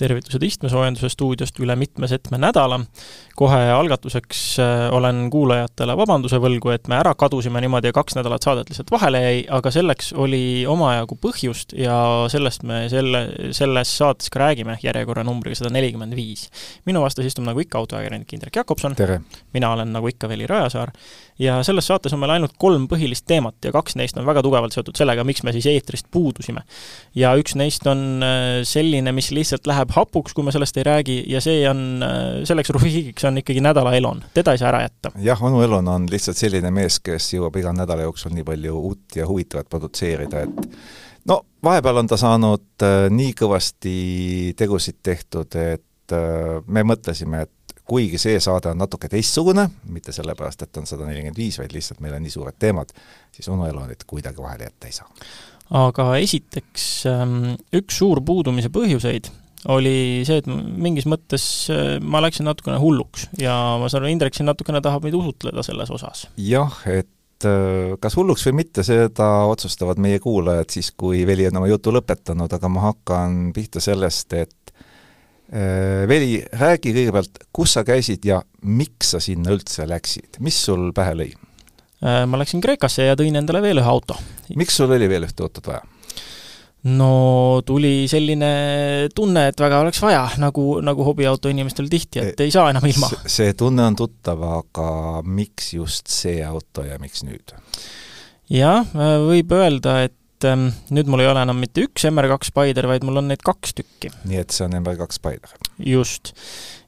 tervitused istmesoojenduse stuudiost üle mitme-setme nädala. kohe algatuseks äh, olen kuulajatele vabanduse võlgu, et me ära kadusime niimoodi ja kaks nädalat saadet lihtsalt vahele jäi, aga selleks oli omajagu põhjust ja sellest me selle, selles saates ka räägime järjekorranumbriga sada nelikümmend viis. minu vastas istub nagu ikka autoajakirjanik Indrek Jakobson. mina olen nagu ikka Veli Rajasaar ja selles saates on meil ainult kolm põhilist teemat ja kaks neist on väga tugevalt seotud sellega, miks me siis eetrist puudusime. ja üks neist on äh, selline, mis lihtsalt läheb hapuks, kui me sellest ei räägi, ja see on, äh, selleks rubriigiks on ikkagi nädala Elon, teda ei saa ära jätta. jah, onu Elon on lihtsalt selline mees, kes jõuab iga nädala jooksul nii palju uut ja huvitavat produtseerida, et no vahepeal on ta saanud äh, nii kõvasti tegusid tehtud, et me mõtlesime, et kuigi see saade on natuke teistsugune, mitte sellepärast, et on sada nelikümmend viis, vaid lihtsalt meil on nii suured teemad, siis onu Elonit kuidagi vahele jätta ei saa. aga esiteks ähm, üks suur puudumise põhjuseid oli see, et mingis mõttes äh, ma läksin natukene hulluks ja ma saan aru, Indrek siin natukene tahab meid usutleda selles osas. jah, et äh, kas hulluks või mitte, seda otsustavad meie kuulajad siis, kui Veli on oma jutu lõpetanud, aga ma hakkan pihta sellest, et Äh, Veli, räägi kõigepealt, kus sa käisid ja miks sa sinna üldse läksid, mis sul pähe lõi? Ma läksin Kreekasse ja tõin endale veel ühe auto. miks sul oli veel ühte autot vaja? No tuli selline tunne, et väga oleks vaja, nagu, nagu hobiauto inimestel tihti, et ei saa enam ilma. see tunne on tuttav, aga miks just see auto ja miks nüüd? jah, võib öelda, et et ähm, nüüd mul ei ole enam mitte üks MR2 Spider, vaid mul on neid kaks tükki. nii et see on MR2 Spider? just.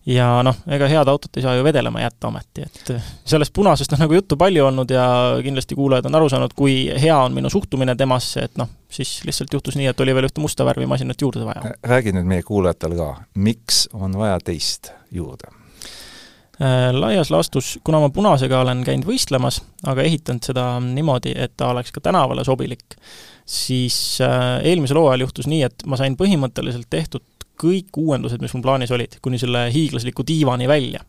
Ja noh, ega head autot ei saa ju vedelema jätta ometi, et äh, sellest punasest on nagu juttu palju olnud ja kindlasti kuulajad on aru saanud, kui hea on minu suhtumine temasse, et noh, siis lihtsalt juhtus nii, et oli veel ühte musta värvi masinat juurde vaja. räägi nüüd meie kuulajatele ka, miks on vaja teist juurde? Äh, laias laastus, kuna ma punasega olen käinud võistlemas, aga ehitanud seda niimoodi, et ta oleks ka tänavale sobilik, siis äh, eelmisel hooajal juhtus nii, et ma sain põhimõtteliselt tehtud kõik uuendused, mis mul plaanis olid, kuni selle hiiglasliku diivani välja.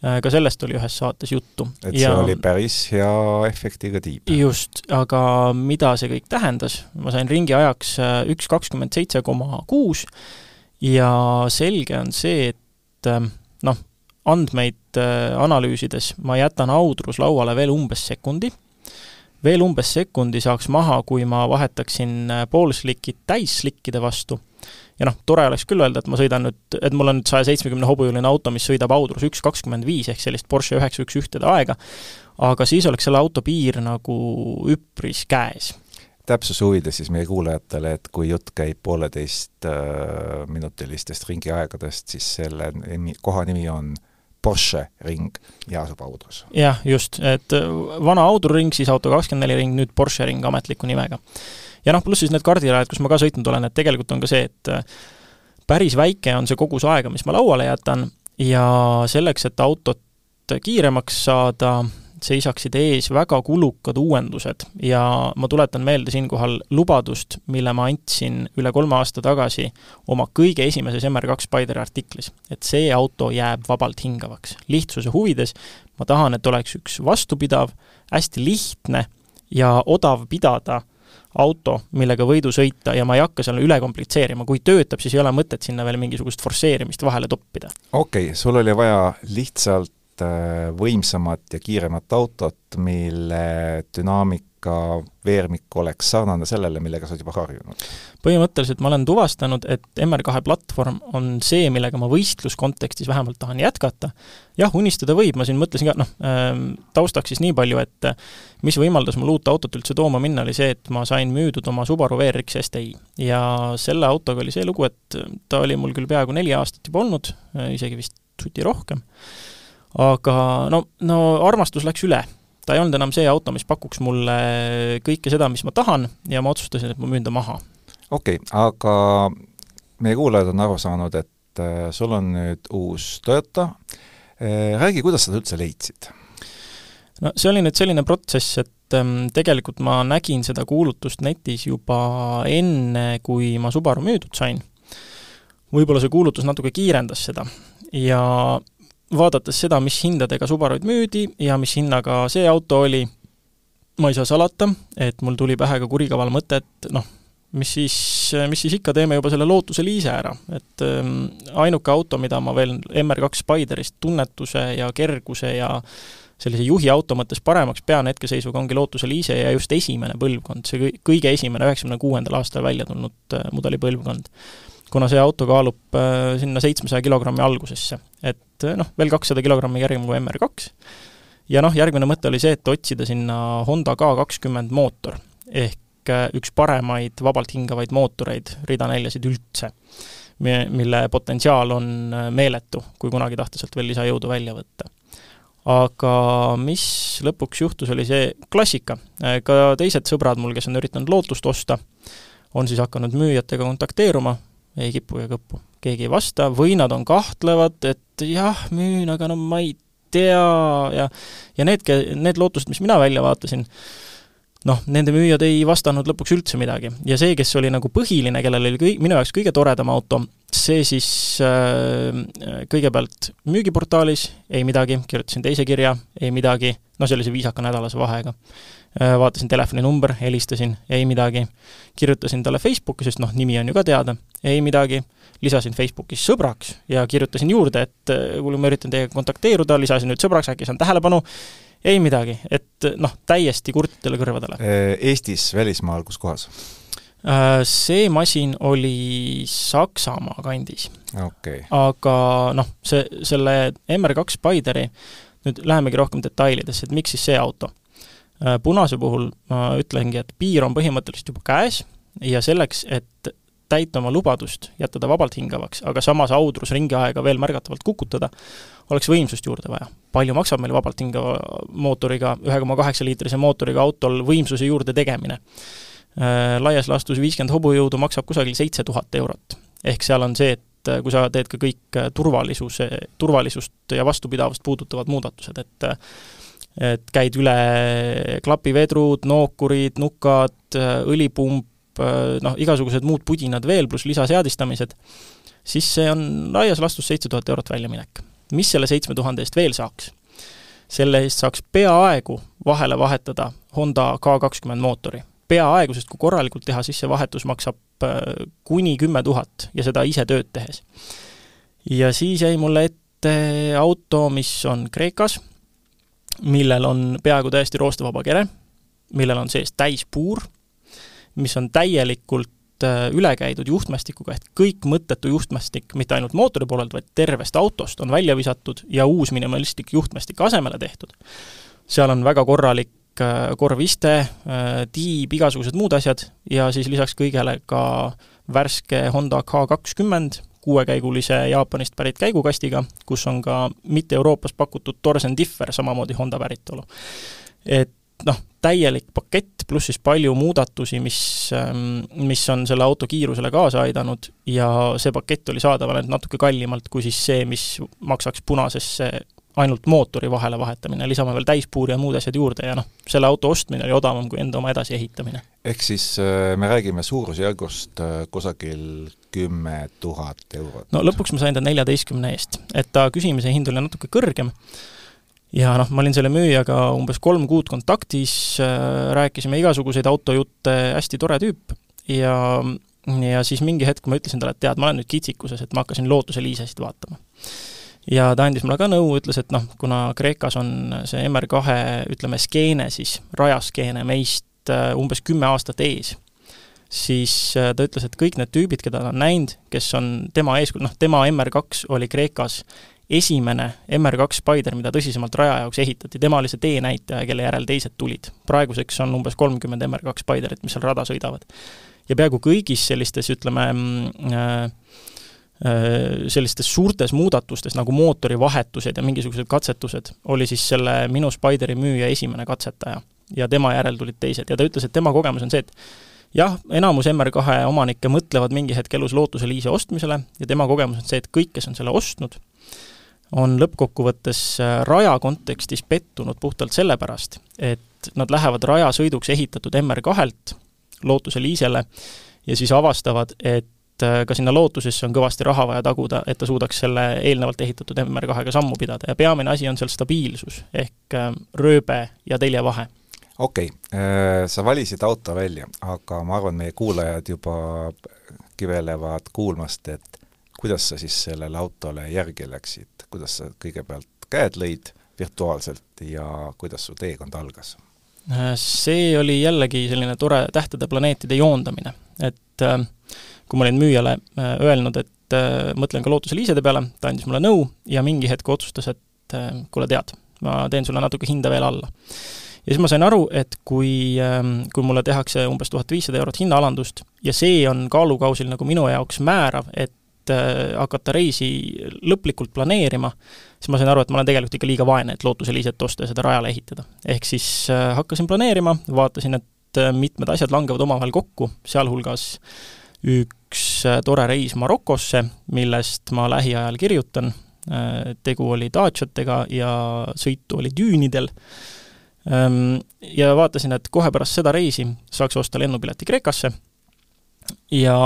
Äh, ka sellest oli ühes saates juttu. et see ja, oli päris hea efektiga tiib. just, aga mida see kõik tähendas, ma sain ringi ajaks üks kakskümmend seitse koma kuus ja selge on see, et noh, andmeid äh, analüüsides ma jätan audrus lauale veel umbes sekundi, veel umbes sekundi saaks maha, kui ma vahetaksin äh, poolslikid täisslikkide vastu. Ja noh, tore oleks küll öelda, et ma sõidan nüüd, et mul on nüüd saja seitsmekümne hobujõuline auto, mis sõidab audrus üks kakskümmend viis ehk sellist Porsche üheksa üks ühtede aega, aga siis oleks selle auto piir nagu üpris käes täpsuse huvides siis meie kuulajatele, et kui jutt käib pooleteist äh, ringiaegadest, siis selle nimi, koha nimi on Porsche ring ja asub Audrus. jah, just, et vana Audru ring, siis Auto kakskümmend neli ring, nüüd Porsche ring ametliku nimega. Ja noh, pluss siis need kardirajad, kus ma ka sõitnud olen, et tegelikult on ka see, et äh, päris väike on see kogus aega, mis ma lauale jätan ja selleks, et autot kiiremaks saada, seisaksid ees väga kulukad uuendused ja ma tuletan meelde siinkohal lubadust, mille ma andsin üle kolme aasta tagasi oma kõige esimeses MR2 Spideri artiklis. et see auto jääb vabalt hingavaks. lihtsuse huvides ma tahan, et oleks üks vastupidav, hästi lihtne ja odav pidada auto, millega võidu sõita ja ma ei hakka seal üle komplitseerima, kui töötab, siis ei ole mõtet sinna veel mingisugust forsseerimist vahele toppida. okei okay,, sul oli vaja lihtsalt Äh, võimsamat ja kiiremat autot, mille dünaamika, veermik oleks sarnane sellele, millega sa oled juba harjunud? põhimõtteliselt ma olen tuvastanud, et MR2 platvorm on see, millega ma võistluskontekstis vähemalt tahan jätkata. jah, unistada võib, ma siin mõtlesin ka, noh, ähm, taustaks siis nii palju, et mis võimaldas mul uut autot üldse tooma minna, oli see, et ma sain müüdud oma Subaru WRX STi. ja selle autoga oli see lugu, et ta oli mul küll peaaegu neli aastat juba olnud, isegi vist suti rohkem aga no, no armastus läks üle. Ta ei olnud enam see auto, mis pakuks mulle kõike seda, mis ma tahan ja ma otsustasin, et ma müün ta maha. okei okay,, aga meie kuulajad on aru saanud, et äh, sul on nüüd uus Toyota, äh, räägi, kuidas sa ta üldse leidsid? no see oli nüüd selline protsess, et ähm, tegelikult ma nägin seda kuulutust netis juba enne, kui ma Subaru müüdud sain. võib-olla see kuulutus natuke kiirendas seda ja vaadates seda, mis hindadega Subaruid müüdi ja mis hinnaga see auto oli, ma ei saa salata, et mul tuli pähe ka kurikaval mõte, et noh, mis siis mis siis ikka, teeme juba selle Lootuse liise ära, et ähm, ainuke auto, mida ma veel MR2 Spiderist tunnetuse ja kerguse ja sellise juhiauto mõttes paremaks pean hetkeseisuga, ongi Lootuse liise ja just esimene põlvkond, see kõige esimene, üheksakümne kuuendal aastal välja tulnud äh, mudeli põlvkond. Kuna see auto kaalub äh, sinna seitsmesaja kilogrammi algusesse, et noh, veel kakssada kilogrammi kergem kui MR2, ja noh, järgmine mõte oli see, et otsida sinna Honda K kakskümmend mootor, ehk äh, üks paremaid vabalt hingavaid mootoreid rida neljasid üldse, mille potentsiaal on äh, meeletu, kui kunagi tahta sealt veel lisajõudu välja võtta. aga mis lõpuks juhtus, oli see klassika. Äh, ka teised sõbrad mul, kes on üritanud Lootust osta, on siis hakanud müüjatega kontakteeruma, ei kipu ega kõppu. keegi ei vasta või nad on kahtlevad, et jah, müün, aga no ma ei tea ja ja need, need lootused, mis mina välja vaatasin, noh, nende müüjad ei vastanud lõpuks üldse midagi. ja see, kes oli nagu põhiline, kellel oli kõi-, minu jaoks kõige toredam auto, see siis äh, kõigepealt müügiportaalis ei midagi, kirjutasin teise kirja, ei midagi, no sellise viisaka nädalase vahega äh,. Vaatasin telefoninumber, helistasin, ei midagi. kirjutasin talle Facebooki, sest noh, nimi on ju ka teada, ei midagi lisasin Facebookis sõbraks ja kirjutasin juurde, et äh, kuule, ma üritan teiega kontakteeruda, lisasin nüüd sõbraks, äkki saan tähelepanu, ei midagi, et noh, täiesti kurtidele kõrvadele. Äh, Eestis, välismaal, kus kohas? Äh, see masin oli Saksamaa kandis okay.. aga noh, see, selle MR2 Spideri, nüüd lähemegi rohkem detailidesse, et miks siis see auto? punase puhul ma ütlengi, et piir on põhimõtteliselt juba käes ja selleks, et täita oma lubadust, jätta ta vabalt hingavaks, aga samas audrus ringiaega veel märgatavalt kukutada, oleks võimsust juurde vaja. palju maksab meil vabalt hingava mootoriga, ühe koma kaheksa liitrise mootoriga autol võimsuse juurde tegemine? Äh, laias laastus viiskümmend hobujõudu maksab kusagil seitse tuhat eurot. ehk seal on see, et äh, kui sa teed ka kõik äh, turvalisuse, turvalisust ja vastupidavust puudutavad muudatused, et et käid üle klapivedrud, nookurid, nukad, õlipump, noh, igasugused muud pudinad veel, pluss lisaseadistamised, siis see on laias laastus seitse tuhat eurot väljaminek. mis selle seitsme tuhande eest veel saaks? selle eest saaks peaaegu vahele vahetada Honda K kakskümmend mootori. peaaegu, sest kui korralikult teha, siis see vahetus maksab äh, kuni kümme tuhat ja seda ise tööd tehes. ja siis jäi mulle ette auto, mis on Kreekas, millel on peaaegu täiesti roostevaba kere, millel on sees täispuur mis on täielikult äh, üle käidud juhtmestikuga, ehk kõik mõttetu juhtmestik, mitte ainult mootori poolelt, vaid tervest autost on välja visatud ja uus minimalistlik juhtmestik asemele tehtud. seal on väga korralik äh, korviste, äh, tiib, igasugused muud asjad ja siis lisaks kõigele ka värske Honda K kakskümmend, kuuekäigulise Jaapanist pärit käigukastiga, kus on ka mitte Euroopas pakutud Torsen Differ, samamoodi Honda päritolu. et noh, täielik pakett, pluss siis palju muudatusi, mis, ähm, mis on selle auto kiirusele kaasa aidanud ja see pakett oli saadaval ainult natuke kallimalt kui siis see, mis maksaks punasesse ainult mootori vahele vahetamine, lisame veel täispuuri ja muud asjad juurde ja noh, selle auto ostmine oli odavam kui enda oma edasiehitamine. ehk siis äh, me räägime suurusjärgust äh, kusagil kümme tuhat eurot? no lõpuks ma sain ta neljateistkümne eest, et ta küsimise hind oli natuke kõrgem ja noh, ma olin selle müüjaga umbes kolm kuud kontaktis äh,, rääkisime igasuguseid autojutte, hästi tore tüüp ja ja siis mingi hetk ma ütlesin talle, et tead, ma olen nüüd kitsikuses, et ma hakkasin Lootuse liisesid vaatama. ja ta andis mulle ka nõu, ütles, et noh, kuna Kreekas on see MR2 ütleme, skeene siis, rajaskeene meist äh, umbes kümme aastat ees, siis äh, ta ütles, et kõik need tüübid, keda ta on näinud, kes on tema eeskuju, noh, tema MR2 oli Kreekas esimene MR2 Spider, mida tõsisemalt raja jaoks ehitati, tema oli see teenäitaja, kelle järel teised tulid. praeguseks on umbes kolmkümmend MR2 Spiderit, mis seal rada sõidavad. ja peaaegu kõigis sellistes, ütleme mm, äh, äh, sellistes suurtes muudatustes nagu mootorivahetused ja mingisugused katsetused, oli siis selle minu Spideri müüja esimene katsetaja. ja tema järel tulid teised ja ta ütles, et tema kogemus on see, et jah, enamus MR2 omanikke mõtlevad mingi hetk elus lootuse liise ostmisele ja tema kogemus on see, et kõik, kes on selle ostnud, on lõppkokkuvõttes äh, raja kontekstis pettunud puhtalt sellepärast, et nad lähevad rajasõiduks ehitatud MR2-lt Lootuse liisele ja siis avastavad, et äh, ka sinna Lootusesse on kõvasti raha vaja taguda, et ta suudaks selle eelnevalt ehitatud MR2-ga sammu pidada ja peamine asi on seal stabiilsus ehk äh, rööbe ja teljevahe okei okay., sa valisid auto välja, aga ma arvan, meie kuulajad juba kivelevad kuulmast, et kuidas sa siis sellele autole järgi läksid, kuidas sa kõigepealt käed lõid virtuaalselt ja kuidas su teekond algas? see oli jällegi selline tore tähtede planeetide joondamine, et äh, kui ma olin müüjale äh, öelnud, et äh, mõtlen ka lootuse liisede peale, ta andis mulle nõu ja mingi hetk otsustas, et kuule, tead, ma teen sulle natuke hinda veel alla. ja siis ma sain aru, et kui, ähm, kui mulle tehakse umbes tuhat viissada eurot hinnaalandust ja see on kaalukausil nagu minu jaoks määrav, et hakata reisi lõplikult planeerima, siis ma sain aru, et ma olen tegelikult ikka liiga vaene, et Lootuse liiset osta ja seda rajale ehitada. ehk siis hakkasin planeerima, vaatasin, et mitmed asjad langevad omavahel kokku, sealhulgas üks äh, tore reis Marokosse, millest ma lähiajal kirjutan, äh, tegu oli daatšatega ja sõitu oli düünidel, ähm, ja vaatasin, et kohe pärast seda reisi saaks osta lennupileti Kreekasse ja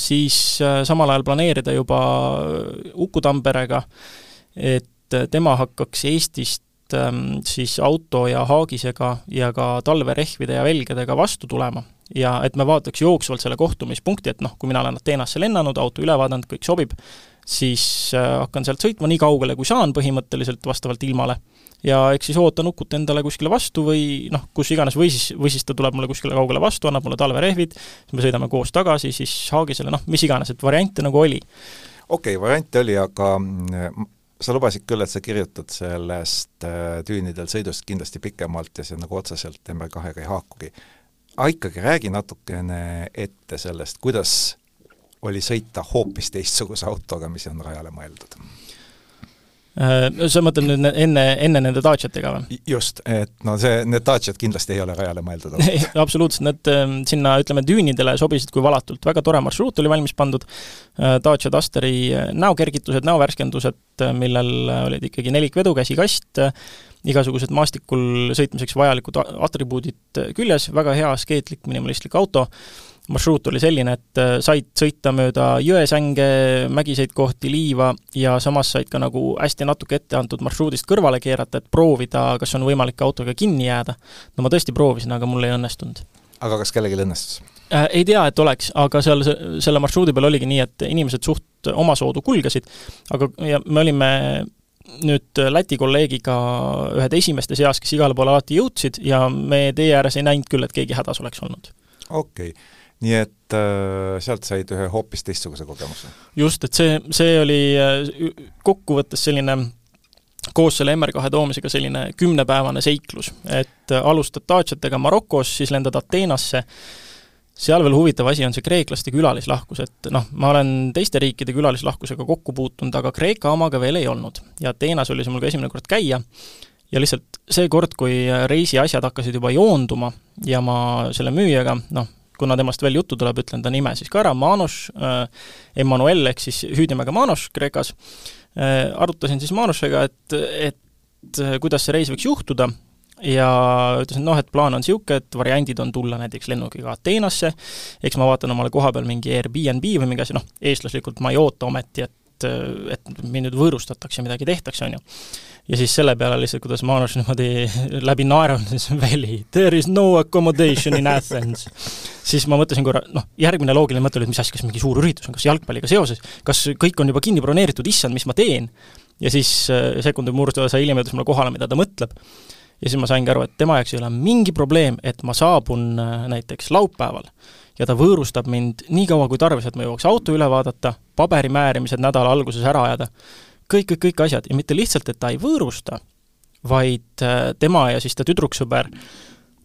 siis äh, samal ajal planeerida juba Uku Tamperega, et tema hakkaks Eestist ähm, siis auto ja haagisega ja ka talverehvide ja velgedega vastu tulema ja et me vaataks jooksvalt selle kohtumispunkti, et noh, kui mina olen Ateenasse lennanud, auto üle vaadanud, kõik sobib, siis äh, hakkan sealt sõitma nii kaugele, kui saan põhimõtteliselt, vastavalt ilmale. Ja eks siis ootan Ukut endale kuskile vastu või noh, kus iganes, või siis, või siis ta tuleb mulle kuskile kaugele vastu, annab mulle talverehvid, siis me sõidame koos tagasi siis Haagisele, noh, mis iganes, et variante nagu oli. okei okay,, variante oli, aga mm, sa lubasid küll, et sa kirjutad sellest äh, tüünidel sõidust kindlasti pikemalt ja see nagu otseselt MR2-ga ei haakugi aga ikkagi räägi natukene ette sellest, kuidas oli sõita hoopis teistsuguse autoga, mis on rajale mõeldud? Äh, sa mõtled nüüd enne, enne nende Daciatega või? just, et no see, need Daciat kindlasti ei ole rajale mõeldud absoluutselt, need ähm, sinna ütleme, düünidele sobisid kui valatult, väga tore marsruut oli valmis pandud, äh, Dacia Dusteri äh, näokergitused, näovärskendused, millel olid ikkagi nelikvedu, käsikast, igasugused maastikul sõitmiseks vajalikud atribuudid küljes, väga hea, askeetlik, minimalistlik auto, marsruut oli selline, et äh, said sõita mööda jõesänge, mägiseid kohti, liiva ja samas said ka nagu hästi natuke ette antud marsruudist kõrvale keerata, et proovida, kas on võimalik autoga kinni jääda. no ma tõesti proovisin, aga mul ei õnnestunud. aga kas kellelgi õnnestus äh,? Ei tea, et oleks, aga seal selle marsruudi peal oligi nii, et inimesed suht omasoodu kulgesid, aga, ja me olime nüüd Läti kolleegiga ühed esimeste seas, kes igale poole alati jõudsid ja me tee ääres ei näinud küll, et keegi hädas oleks olnud. okei okay., nii et äh, sealt said ühe hoopis teistsuguse kogemuse? just, et see, see oli äh, kokkuvõttes selline koos selle MR2 toomisega selline kümnepäevane seiklus, et äh, alustad Daciatega Marokos, siis lendad Ateenasse, seal veel huvitav asi on see kreeklaste külalislahkus, et noh, ma olen teiste riikide külalislahkusega kokku puutunud, aga Kreeka omaga veel ei olnud. ja Ateenas oli see mul ka esimene kord käia, ja lihtsalt see kord, kui reisi asjad hakkasid juba joonduma ja ma selle müüjaga, noh, kuna temast veel juttu tuleb, ütlen ta nime siis ka ära, Manos äh,, Emmanuel ehk siis hüüdnimega Manos Kreekas äh,, arutasin siis Manosega, et, et kuidas see reis võiks juhtuda ja ütlesin, noh, et plaan on niisugune, et variandid on tulla näiteks lennukiga Ateenasse, eks ma vaatan omale koha peal mingi Airbnb või mingi asi, noh, eestlaslikult ma ei oota ometi, et et mind nüüd võõrustatakse, midagi tehtakse, on ju. Ja siis selle peale lihtsalt, kuidas Manus niimoodi läbi naeranud, Veli, there is no accommodation in Athens. siis ma mõtlesin korra, noh, järgmine loogiline mõte oli, et mis asi, kas mingi suur üritus on, kas jalgpalliga seoses, kas kõik on juba kinni broneeritud, issand, mis ma teen? ja siis sekundi murdu osa hiljem jõudis mulle kohale, mida ta mõtleb ja siis ma saingi aru, et tema jaoks ei ole mingi probleem, et ma saabun äh, näiteks laupäeval ja ta võõrustab mind nii kaua kui tarvis, et ma jõuaks auto üle vaadata, paberimäärimised nädala alguses ära ajada, kõik, kõik, kõik asjad. Ja mitte lihtsalt, et ta ei võõrusta, vaid äh, tema ja siis ta tüdruksõber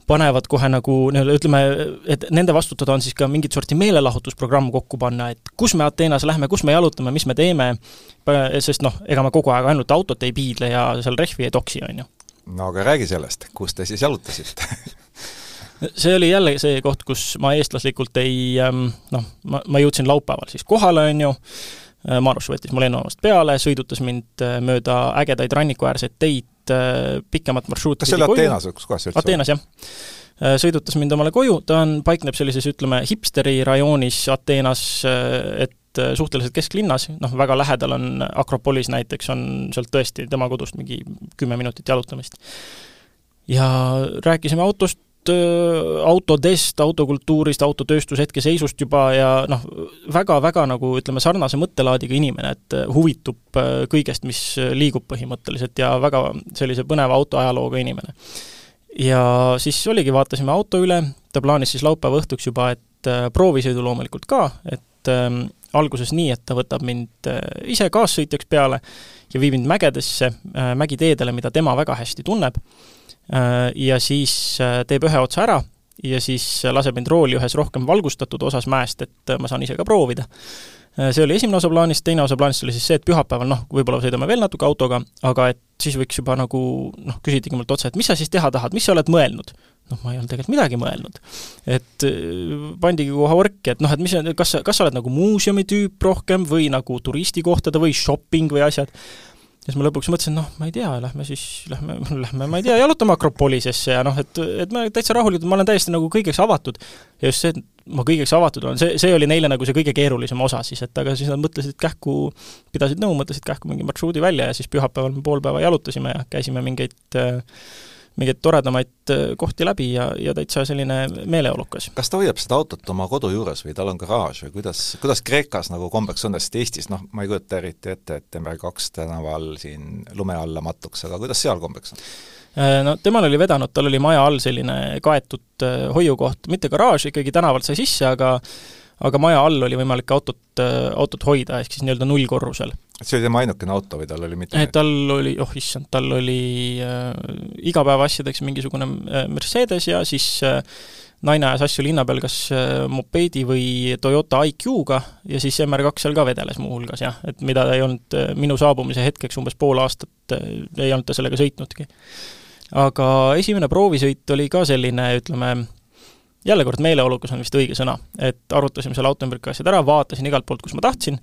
panevad kohe nagu nii-öelda ütleme, et nende vastutada on siis ka mingit sorti meelelahutusprogramm kokku panna, et kus me Ateenas lähme, kus me jalutame, mis me teeme, sest noh, ega me kogu aeg ainult autot ei piidle ja seal rehvi ei toksi, on ju. No aga räägi sellest, kus te siis jalutasite? See oli jälle see koht, kus ma eestlaslikult ei ähm, noh, ma, ma jõudsin laupäeval siis kohale, on ju, äh, Marus võttis mu lennujaamast peale, sõidutas mind äh, mööda ägedaid rannikuäärseid teid, äh, pikemat marsruuti kas see oli Ateenas või kus kohas see üldse Ateenas, jah. Sõidutas mind omale koju, ta on, paikneb sellises, ütleme, hipsteri rajoonis Ateenas, et et suhteliselt kesklinnas, noh, väga lähedal on Akropolis näiteks, on sealt tõesti tema kodust mingi kümme minutit jalutamist. ja rääkisime autost, autodest, autokultuurist, autotööstuse hetkeseisust juba ja noh, väga-väga nagu ütleme, sarnase mõttelaadiga inimene, et huvitub kõigest, mis liigub põhimõtteliselt ja väga sellise põneva autoajalooga inimene. ja siis oligi, vaatasime auto üle, ta plaanis siis laupäeva õhtuks juba, et proovisõidu loomulikult ka, et ähm, alguses nii, et ta võtab mind ise kaassõitjaks peale ja viib mind mägedesse äh,, mägiteedele, mida tema väga hästi tunneb ja siis äh, teeb ühe otsa ära ja siis laseb mind rooli ühes rohkem valgustatud osas mäest, et äh, ma saan ise ka proovida Äh, see oli esimene osa plaanist, teine osa plaanist oli siis see, et pühapäeval noh, võib-olla sõidame veel natuke autoga, aga et siis võiks juba nagu noh, küsitigi mult otse, et mis sa siis teha tahad, mis sa oled mõelnud? noh, ma ei olnud tegelikult midagi mõelnud. et äh, pandigi kohe orki, et noh, et mis, kas sa, kas sa oled nagu muuseumi tüüp rohkem või nagu turistikohtade või shopping või asjad, ja siis ma lõpuks mõtlesin, noh, ma ei tea, lähme siis, lähme, lähme, ma ei tea, jalutame Akropolisesse ja noh, et, et ma täitsa rahulikult, ma olen täiesti nagu kõigeks avatud. ja just see, et ma kõigeks avatud olen, see, see oli neile nagu see kõige keerulisem osa siis, et aga siis nad mõtlesid kähku, pidasid nõu, mõtlesid kähku mingi marsruudi välja ja siis pühapäeval me pool päeva jalutasime ja käisime mingeid äh, mingeid toredamaid äh, kohti läbi ja, ja täitsa selline meeleolukas. kas ta hoiab seda autot oma kodu juures või tal on garaaž või kuidas, kuidas Kreekas nagu kombeks on, sest Eestis noh, ma ei kujuta eriti ette, et MR2 tänaval siin lume alla mattuks, aga kuidas seal kombeks on? Äh, no temal oli vedanud, tal oli maja all selline kaetud äh, hoiukoht, mitte garaaž, ikkagi tänavalt sai sisse, aga aga maja all oli võimalik autot, autot hoida, ehk siis nii-öelda nullkorrusel see oli tema ainukene auto või tal oli mitu? tal oli, oh issand, tal oli äh, igapäevaasjadeks mingisugune äh, Mercedes ja siis äh, naine ajas asju linna peal kas äh, mopeedi või Toyota IQ-ga ja siis MR2 seal ka vedeles muuhulgas jah, et mida ei olnud äh, minu saabumise hetkeks umbes pool aastat äh,, ei olnud ta sellega sõitnudki. aga esimene proovisõit oli ka selline, ütleme, jälle kord meeleolukas on vist õige sõna, et arutasime selle auto ümber kõik asjad ära, vaatasin igalt poolt, kus ma tahtsin,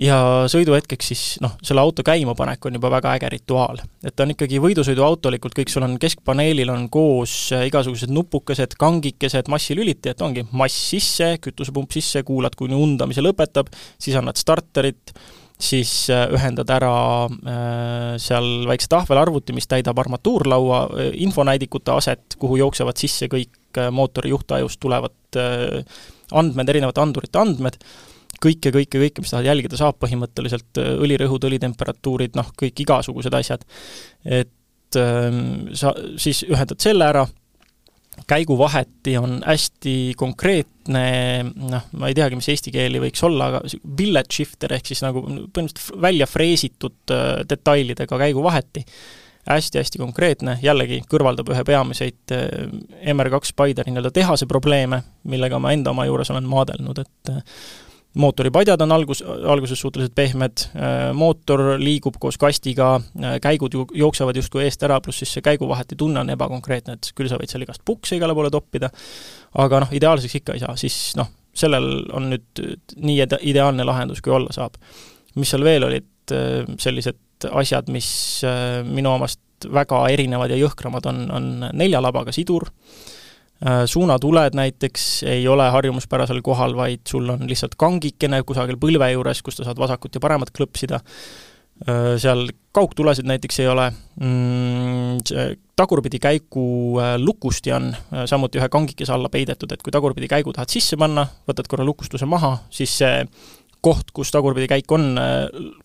ja sõiduhetkeks siis noh, selle auto käimapanek on juba väga äge rituaal. et ta on ikkagi võidusõiduautolikult, kõik sul on keskpaneelil on koos äh, igasugused nupukesed, kangikesed, massilüliti, et ongi mass sisse, kütusepump sisse, kuulad, kuni undamise lõpetab, siis annad starterit, siis äh, ühendad ära äh, seal väikse tahvelarvuti, mis täidab armatuurlaua infonäidikute aset, kuhu jooksevad sisse kõik mootori juhtajust tulevad äh, andmed, erinevate andurite andmed kõike, kõike, kõike, mis tahad jälgida saab põhimõtteliselt, äh, õlirõhud, õlitemperatuurid, noh, kõik igasugused asjad. et ähm, sa siis ühendad selle ära, käiguvaheti on hästi konkreetne, noh, ma ei teagi, mis eesti keeli võiks olla, aga billet shifter ehk siis nagu põhimõtteliselt välja freesitud äh, detailidega käiguvaheti hästi-hästi konkreetne, jällegi kõrvaldab ühe peamiseid äh, MR2 Spideri nii-öelda tehase probleeme, millega ma enda oma juures olen maadelnud, et mootoripadjad on algus, alguses suhteliselt pehmed, äh, mootor liigub koos kastiga, käigud ju jooksevad justkui eest ära, pluss siis see käiguvaheti tunne on ebakonkreetne, et küll sa võid seal igast pukse igale poole toppida, aga noh, ideaalseks ikka ei saa, siis noh, sellel on nüüd nii ide-, ideaalne lahendus, kui olla saab. mis seal veel olid sellised asjad, mis minu omast väga erinevad ja jõhkramad on, on nelja labaga sidur, Äh, suunatuled näiteks ei ole harjumuspärasel kohal, vaid sul on lihtsalt kangikene kusagil põlve juures, kus sa saad vasakut ja paremat klõpsida, äh, seal kaugtulesid näiteks ei ole, mm, tagurpidi käigu äh, lukusti on samuti ühe kangikese alla peidetud, et kui tagurpidi käigu tahad sisse panna, võtad korra lukustuse maha, siis see koht, kus tagurpidi käik on,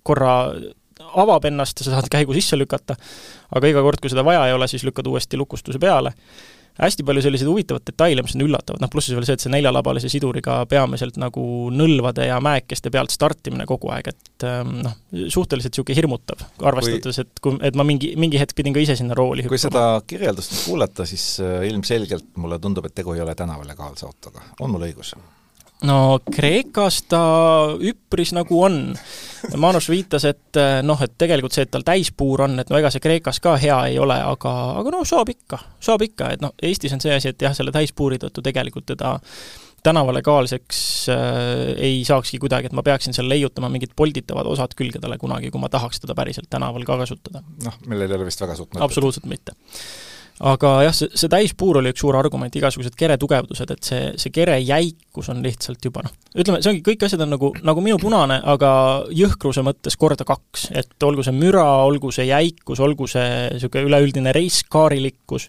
korra avab ennast ja sa saad käigu sisse lükata, aga iga kord, kui seda vaja ei ole, siis lükkad uuesti lukustuse peale hästi palju selliseid huvitavaid detaile, mis on üllatavad, noh pluss siis veel see, et see neljalabalise siduriga peamiselt nagu nõlvade ja mäekeste pealt startimine kogu aeg, et ähm, noh, suhteliselt niisugune hirmutav, arvestades, et kui, et ma mingi, mingi hetk pidin ka ise sinna rooli hüppama. kui seda kirjeldust kuulata, siis äh, ilmselgelt mulle tundub, et tegu ei ole tänavalegaalse autoga, on mul õigus? No Kreekas ta üpris nagu on. Manus viitas, et eh, noh, et tegelikult see, et tal täispuur on, et no ega see Kreekas ka hea ei ole, aga, aga no saab ikka, saab ikka, et noh, Eestis on see asi, et jah, selle täispuuri tõttu tegelikult teda tänavalegaalseks äh, ei saakski kuidagi, et ma peaksin seal leiutama mingid polditavad osad külgedele kunagi, kui ma tahaks teda päriselt tänaval ka kasutada. noh, millel ei ole vist väga suurt mõtet. absoluutselt mitte aga jah, see, see täispuur oli üks suur argument, igasugused kere tugevdused, et see, see kere jäikus on lihtsalt juba noh, ütleme, see ongi, kõik asjad on nagu, nagu minu punane, aga jõhkruse mõttes korda kaks, et olgu see müra, olgu see jäikus, olgu see niisugune üleüldine reiskaarilikkus,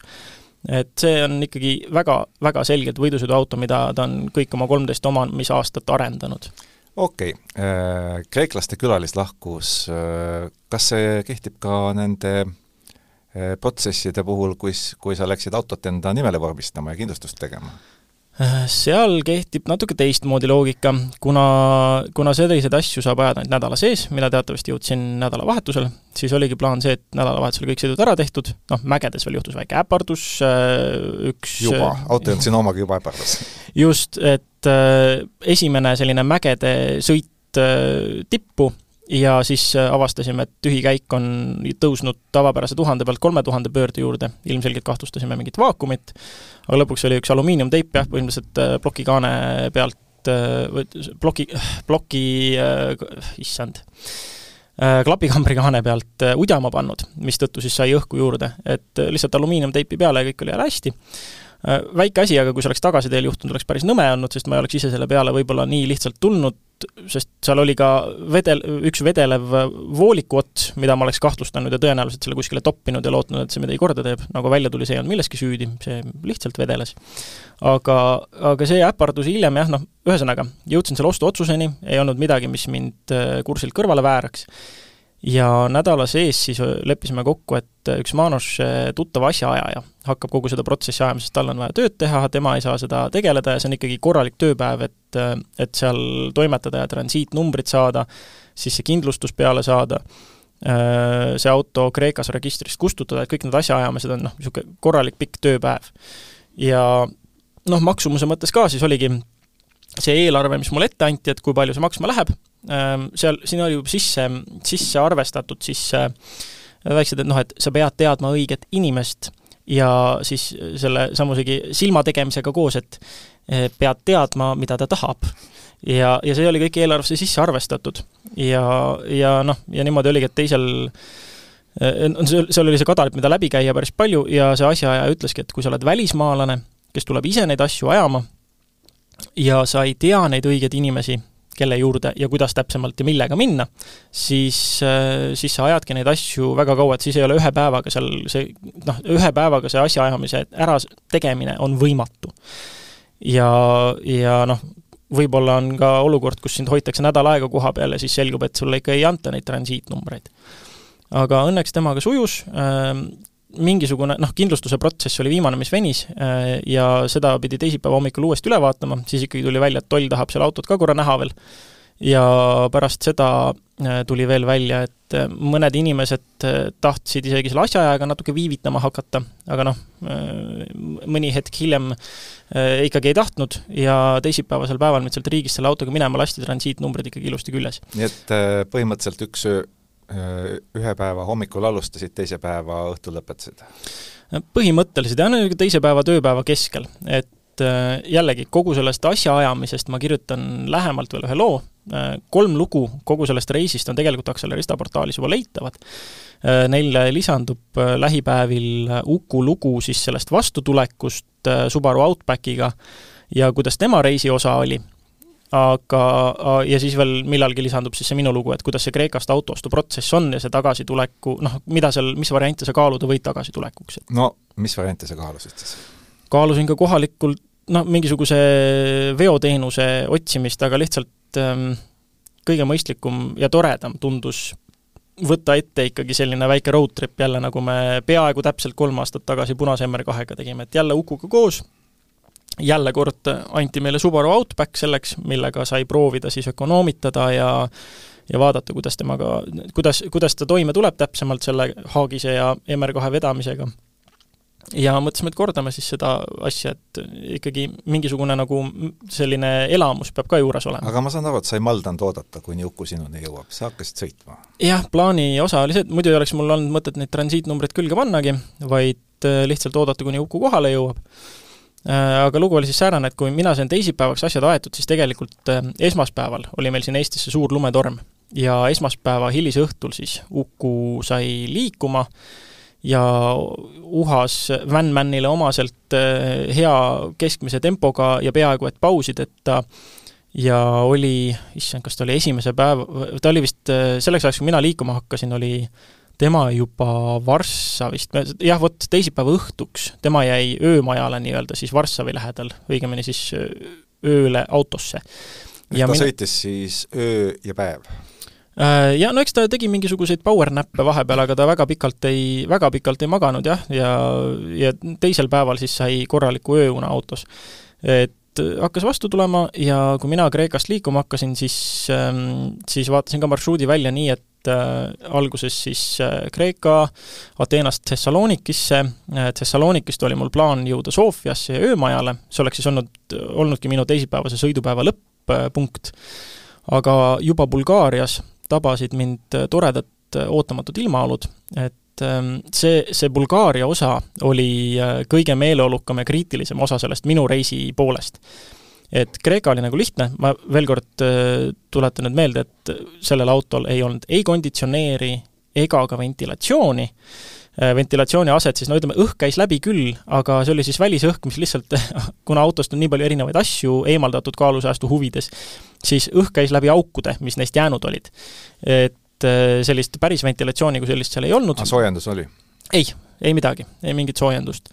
et see on ikkagi väga, väga selgelt võidusõiduauto, mida ta on kõik oma kolmteist omamisaastat arendanud. okei okay., äh, kreeklaste külalislahkus, äh, kas see kehtib ka nende protsesside puhul, kus, kui sa läksid autot enda nimele vormistama ja kindlustust tegema? seal kehtib natuke teistmoodi loogika, kuna, kuna selliseid asju saab ajada ainult nädala sees, mina teatavasti jõudsin nädalavahetusel, siis oligi plaan see, et nädalavahetusel kõik sõidud ära tehtud, noh, mägedes veel juhtus väike äpardus, äh, üks juba, auto ei olnud sinu omagi juba äpardas? just, et äh, esimene selline mägede sõit äh, tippu ja siis avastasime, et tühikäik on tõusnud tavapärase tuhande pealt kolme tuhande pöörde juurde, ilmselgelt kahtlustasime mingit vaakumit, aga lõpuks oli üks alumiiniumteip jah, põhimõtteliselt äh, plokikaane pealt äh, ploki, ploki, äh, issand, klapikambri kaane pealt udjama pannud, mistõttu siis sai õhku juurde, et lihtsalt alumiiniumteipi peale ja kõik oli jälle hästi. Väike asi, aga kui see oleks tagasiteel juhtunud, oleks päris nõme olnud, sest ma ei oleks ise selle peale võib-olla nii lihtsalt tulnud, sest seal oli ka vedel, üks vedelev vooliku ots, mida ma oleks kahtlustanud ja tõenäoliselt selle kuskile toppinud ja lootnud, et see midagi korda teeb, nagu välja tuli, see ei olnud milleski süüdi, see lihtsalt vedeles. aga, aga see äpardus hiljem jah, noh, ühesõnaga, jõudsin selle ostuotsuseni, ei olnud midagi, mis mind äh, kursilt kõrvale vääraks ja nädala sees siis leppisime kokku, et üks Maanoše tuttav asjaajaja hakkab kogu seda protsessi ajama, sest tal on vaja tööd teha, tema ei saa seda tegeleda ja see on ikkagi korralik tööpäev, et et seal toimetada ja transiitnumbrid saada, siis see kindlustus peale saada, see auto Kreekas registrist kustutada, et kõik need asjaajamised on noh, niisugune korralik pikk tööpäev. ja noh, maksumuse mõttes ka siis oligi see eelarve, mis mulle ette anti, et kui palju see maksma läheb, seal, siin oli juba sisse, sisse arvestatud siis äh, väiksed, et noh, et sa pead teadma õiget inimest ja siis selle samusegi silma tegemisega koos, et äh, pead teadma, mida ta tahab. ja, ja see oli kõik eelarvesse sisse arvestatud. ja, ja noh, ja niimoodi oligi, et teisel äh, seal, oli see kadalipp, mida läbi käia päris palju ja see asjaajaja ütleski, et kui sa oled välismaalane, kes tuleb ise neid asju ajama, ja sa ei tea neid õigeid inimesi, kelle juurde ja kuidas täpsemalt ja millega minna, siis, äh, siis sa ajadki neid asju väga kaua, et siis ei ole ühe päevaga seal see noh, ühe päevaga see asjaajamise ära tegemine on võimatu. ja, ja noh, võib-olla on ka olukord, kus sind hoitakse nädal aega koha peal ja siis selgub, et sulle ikka ei anta neid transiitnumbreid. aga õnneks temaga sujus, ähm, mingisugune noh, kindlustuse protsess oli viimane, mis venis äh, ja seda pidi teisipäeva hommikul uuesti üle vaatama, siis ikkagi tuli välja, et toll tahab seal autot ka korra näha veel. ja pärast seda äh, tuli veel välja, et äh, mõned inimesed tahtsid isegi selle asjaajaga natuke viivitama hakata, aga noh, mõni hetk hiljem ikkagi ei tahtnud ja teisipäevasel päeval nüüd sealt riigist selle autoga minema lasti, transiitnumbrid ikkagi ilusti küljes. nii et põhimõtteliselt üks öö ühe päeva hommikul alustasid, teise päeva õhtul lõpetasid? põhimõtteliselt jah, teise päeva tööpäeva keskel, et äh, jällegi, kogu sellest asjaajamisest ma kirjutan lähemalt veel ühe loo, äh, kolm lugu kogu sellest reisist on tegelikult Accelerista portaalis juba leitavad. Neile lisandub lähipäevil Uku lugu siis sellest vastutulekust Subaru Outbackiga ja kuidas tema reisi osa oli aga, ja siis veel millalgi lisandub siis see minu lugu, et kuidas see Kreekast autoostuprotsess on ja see tagasituleku, noh, mida seal, mis variante sa kaaluda võid tagasitulekuks? no mis variante sa kaalusid siis? kaalusin ka kohalikult noh, mingisuguse veoteenuse otsimist, aga lihtsalt ähm, kõige mõistlikum ja toredam tundus võtta ette ikkagi selline väike road trip jälle, nagu me peaaegu täpselt kolm aastat tagasi Punase MR2-ga tegime, et jälle Ukuga koos jälle kord anti meile Subaru Outback selleks, millega sai proovida siis ökonoomitada ja ja vaadata, kuidas temaga, kuidas, kuidas ta toime tuleb täpsemalt selle Haagise ja MR2 vedamisega. ja mõtlesime, et kordame siis seda asja, et ikkagi mingisugune nagu selline elamus peab ka juures olema. aga ma saan aru, et sa ei maldanud oodata, kuni Uku sinuni jõuab, sa hakkasid sõitma? jah, plaani osa oli see, et muidu ei oleks mul olnud mõtet neid transiitnumbreid külge pannagi, vaid lihtsalt oodata, kuni Uku kohale jõuab aga lugu oli siis säärane, et kui mina sain teisipäevaks asjad aetud, siis tegelikult äh, esmaspäeval oli meil siin Eestis see suur lumetorm. Ja esmaspäeva hilisõhtul siis Uku sai liikuma ja uhas Van-Manile omaselt äh, hea keskmise tempoga ja peaaegu et pausideta. Ja oli, issand, kas ta oli esimese päeva, ta oli vist selleks ajaks, kui mina liikuma hakkasin, oli tema juba Varssavist, jah, vot teisipäeva õhtuks, tema jäi öömajale nii-öelda siis Varssavi lähedal, õigemini siis ööle autosse. ja ta mina... sõitis siis öö ja päev? Äh, ja no eks ta tegi mingisuguseid power-näppe vahepeal, aga ta väga pikalt ei, väga pikalt ei maganud jah, ja, ja teisel päeval siis sai korraliku ööune autos. et hakkas vastu tulema ja kui mina Kreekast liikuma hakkasin, siis, ähm, siis vaatasin ka marsruudi välja nii, et äh, alguses siis äh, Kreeka, Ateenast Thessalonikisse, Thessalonikist oli mul plaan jõuda Sofiasse ja öömajale, see oleks siis olnud, olnudki minu teisipäevase sõidupäeva lõpp-punkt, aga juba Bulgaarias tabasid mind toredad ootamatud ilmaolud, et see, see Bulgaaria osa oli äh, kõige meeleolukam ja kriitilisem osa sellest minu reisi poolest. et Kreeka oli nagu lihtne, ma veel kord äh, tuletan nüüd meelde, et sellel autol ei olnud ei konditsioneeri ega ka ventilatsiooni, äh, ventilatsiooni aset siis no ütleme, õhk käis läbi küll, aga see oli siis välisõhk, mis lihtsalt, kuna autost on nii palju erinevaid asju eemaldatud kaalusäästu huvides, siis õhk käis läbi aukude, mis neist jäänud olid. et äh, sellist päris ventilatsiooni kui sellist seal ei olnud. aga soojendus oli? ei, ei midagi, ei mingit soojendust.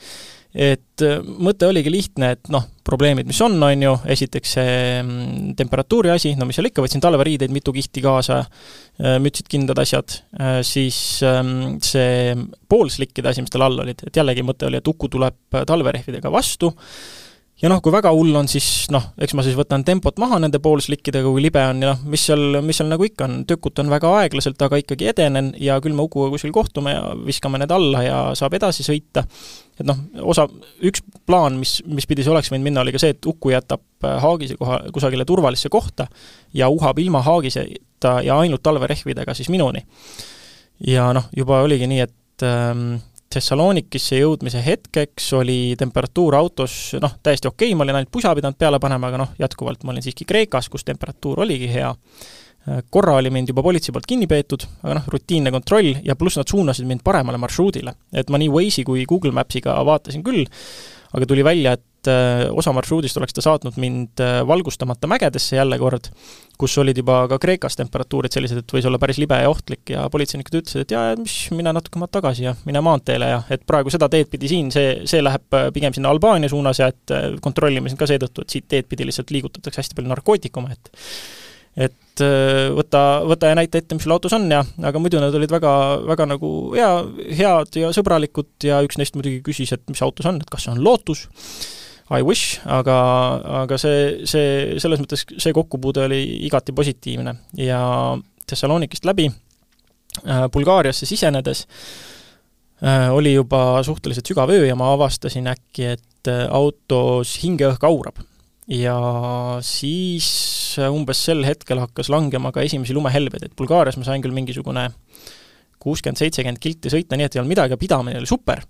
et äh, mõte oligi lihtne, et noh, probleemid, mis on, on ju, esiteks see mm, temperatuuri asi, no mis seal ikka, võtsin talveriideid mitu kihti kaasa, äh, mütsid, kindad, asjad, siis ähm, see poolslikkide asi, mis tal all olid, et jällegi mõte oli, et Uku tuleb talverehvidega vastu, ja noh, kui väga hull on, siis noh, eks ma siis võtan tempot maha nende poolslikkidega, kui libe on ja noh, mis seal, mis seal nagu ikka on, tökutan väga aeglaselt, aga ikkagi edenen ja küll me Ukuga kuskil kohtume ja viskame need alla ja saab edasi sõita. et noh, osa, üks plaan, mis, mis pidi see oleks võinud minna, oli ka see, et Uku jätab äh, haagise koha, kusagile turvalisse kohta ja uhab ilma haagiseta ja ainult talverehvidega siis minuni. ja noh, juba oligi nii, et ähm, Thessalonikisse jõudmise hetkeks oli temperatuur autos noh, täiesti okei okay,, ma olin ainult pusa pidanud peale panema, aga noh, jätkuvalt ma olin siiski Kreekas, kus temperatuur oligi hea. korra oli mind juba politsei poolt kinni peetud, aga noh, rutiinne kontroll ja pluss nad suunasid mind paremale marsruudile. et ma nii Waze'i kui Google Maps'iga vaatasin küll, aga tuli välja, et äh, osa marsruudist oleks ta saatnud mind äh, valgustamata mägedesse jälle kord, kus olid juba ka Kreekas temperatuurid sellised, et võis olla päris libe ja ohtlik ja politseinikud ütlesid, et jaa, mis, mine natuke maad tagasi ja mine maanteele ja et praegu seda teed pidi siin, see, see läheb äh, pigem sinna Albaania suunas ja et kontrollime sind ka seetõttu, et siit teed pidi lihtsalt liigutatakse hästi palju narkootikume, et et võta, võta ja näita ette, mis sul autos on ja aga muidu nad olid väga, väga nagu hea, head ja sõbralikud ja üks neist muidugi küsis, et mis autos on, et kas see on Lotus, I wish, aga, aga see, see, selles mõttes see kokkupuude oli igati positiivne. Ja Thessalonikist läbi äh, Bulgaariasse sisenedes äh, oli juba suhteliselt sügav öö ja ma avastasin äkki, et autos hingeõhk aurab. Ja siis umbes sel hetkel hakkas langema ka esimesi lumehelbeid, et Bulgaarias ma sain küll mingisugune kuuskümmend, seitsekümmend kilti sõita, nii et ei olnud midagi ja pidamine oli super.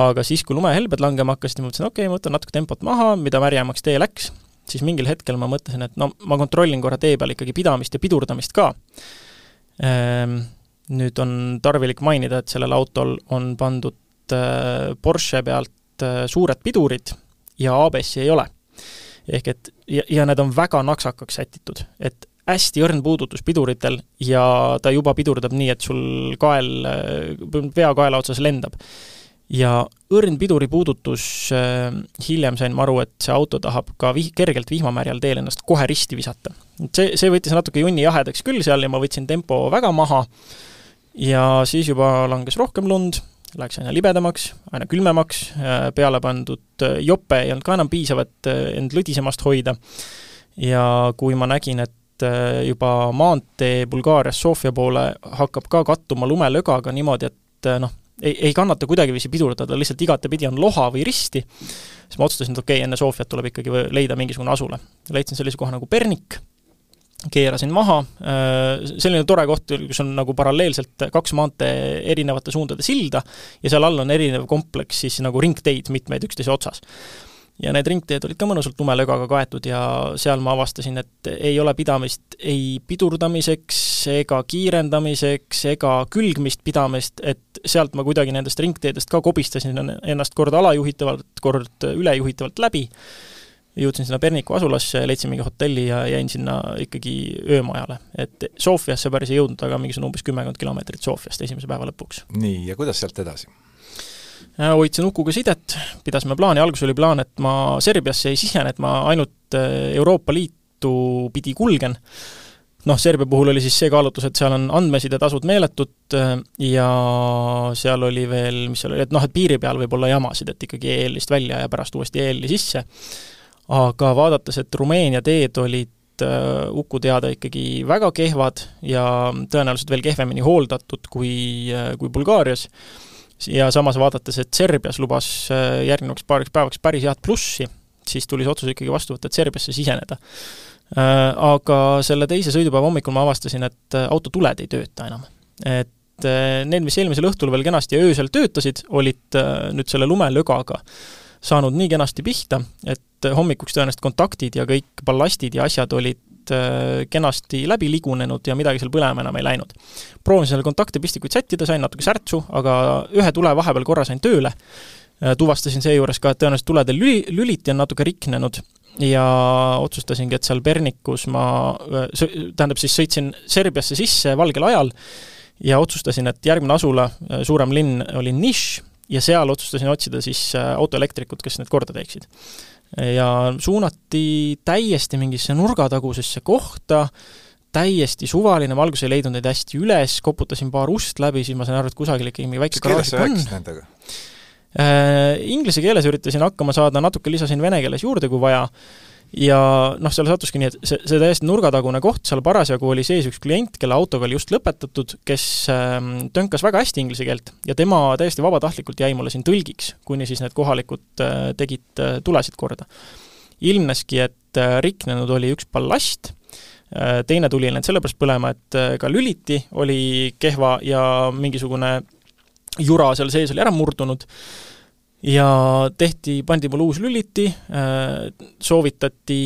Aga siis, kui lumehelbed langema hakkasid, ma mõtlesin, okei okay,, ma võtan natuke tempot maha, mida märjemaks tee läks, siis mingil hetkel ma mõtlesin, et no ma kontrollin korra tee peal ikkagi pidamist ja pidurdamist ka ehm,. Nüüd on tarvilik mainida, et sellel autol on pandud äh, Porsche pealt äh, suured pidurid ja ABS-i ei ole ehk et ja, ja need on väga naksakaks sätitud, et hästi õrn puudutus piduritel ja ta juba pidurdab nii, et sul kael, pea kaela otsas lendab. Ja õrn piduri puudutus äh,, hiljem sain ma aru, et see auto tahab ka vih-, kergelt vihmamärjal teel ennast kohe risti visata. see, see võttis natuke junni jahedaks küll seal ja ma võtsin tempo väga maha ja siis juba langes rohkem lund läks aina libedamaks, aina külmemaks, äh, peale pandud äh, jope ei olnud ka enam piisav, et end lõdisemast hoida, ja kui ma nägin, et juba maantee Bulgaarias Sofia poole hakkab ka kattuma lumelögaga niimoodi, et noh, ei, ei kannata kuidagiviisi pidurdada, lihtsalt igatepidi on loha või risti, siis ma otsustasin, et okei okay,, enne Sofiat tuleb ikkagi leida mingisugune asula. leidsin sellise koha nagu Pernik, keerasin maha, äh, selline tore koht, kus on nagu paralleelselt kaks maantee erinevate suundade silda ja seal all on erinev kompleks siis nagu ringteid mitmeid üksteise otsas. ja need ringteed olid ka mõnusalt lumelögaga kaetud ja seal ma avastasin, et ei ole pidamist ei pidurdamiseks ega kiirendamiseks ega külgmist pidamist, et sealt ma kuidagi nendest ringteedest ka kobistasin ennast kord alajuhitavalt, kord ülejuhitavalt läbi jõudsin sinna Perniku asulasse, leidsin mingi hotelli ja jäin sinna ikkagi öömajale. et Sofiasse päris ei jõudnud, aga mingisugune umbes kümmekond kilomeetrit Sofiast esimese päeva lõpuks. nii, ja kuidas sealt edasi? Äh, hoidsin Ukuga sidet, pidasime plaani, alguses oli plaan, et ma Serbiasse ei sisene, et ma ainult äh, Euroopa Liitu pidi kulgen noh, Serbia puhul oli siis see kaalutlus, et seal on andmesidetasud meeletud äh, ja seal oli veel, mis seal oli, et noh, et piiri peal võib olla jamasid, et ikkagi EL-ist välja ja pärast uuesti EL-i sisse, aga vaadates, et Rumeenia teed olid äh, Uku teada ikkagi väga kehvad ja tõenäoliselt veel kehvemini hooldatud kui, äh, kui Bulgaarias, ja samas vaadates, et Serbias lubas järgnevaks paariks päevaks päris head plussi, siis tuli see otsus ikkagi vastu võtta, et Serbiasse siseneda aga selle teise sõidupäeva hommikul ma avastasin, et äh, autotuled ei tööta enam. et äh, need, mis eelmisel õhtul veel kenasti öösel töötasid, olid nüüd selle lumelögaga saanud nii kenasti pihta, et hommikuks tõenäoliselt kontaktid ja kõik ballastid ja asjad olid kenasti läbi ligunenud ja midagi seal põlema enam ei läinud. proovisin selle kontaktipistikuid sättida, sain natuke särtsu, aga ühe tule vahepeal korra sain tööle, tuvastasin seejuures ka, et tõenäoliselt tulede lüli, lüliti on natuke riknenud ja otsustasingi, et seal Pernikus ma, tähendab siis sõitsin Serbiasse sisse valgel ajal ja otsustasin, et järgmine asula, suurem linn, oli Niš ja seal otsustasin otsida siis autoelektrikut, kes need korda teeksid. ja suunati täiesti mingisse nurgatagusesse kohta, täiesti suvaline, ma alguses ei leidnud neid hästi üles, koputasin paar ust läbi, siis ma sain aru, et kusagil ikkagi mingi väike keeles sa rääkisid nendega? Äh, inglise keeles üritasin hakkama saada, natuke lisasin vene keeles juurde, kui vaja, ja noh, seal sattuski nii, et see, see täiesti nurgatagune koht, seal parasjagu oli sees üks klient, kelle autoga oli just lõpetatud, kes äh, tönkas väga hästi inglise keelt ja tema täiesti vabatahtlikult jäi mulle siin tõlgiks, kuni siis need kohalikud äh, tegid äh, tulesid korda. ilmneski, et riknenud oli üks ballast teine tuli läinud sellepärast põlema, et ka lüliti oli kehva ja mingisugune jura seal sees oli ära murdunud ja tehti, pandi mulle uus lüliti, äh, soovitati,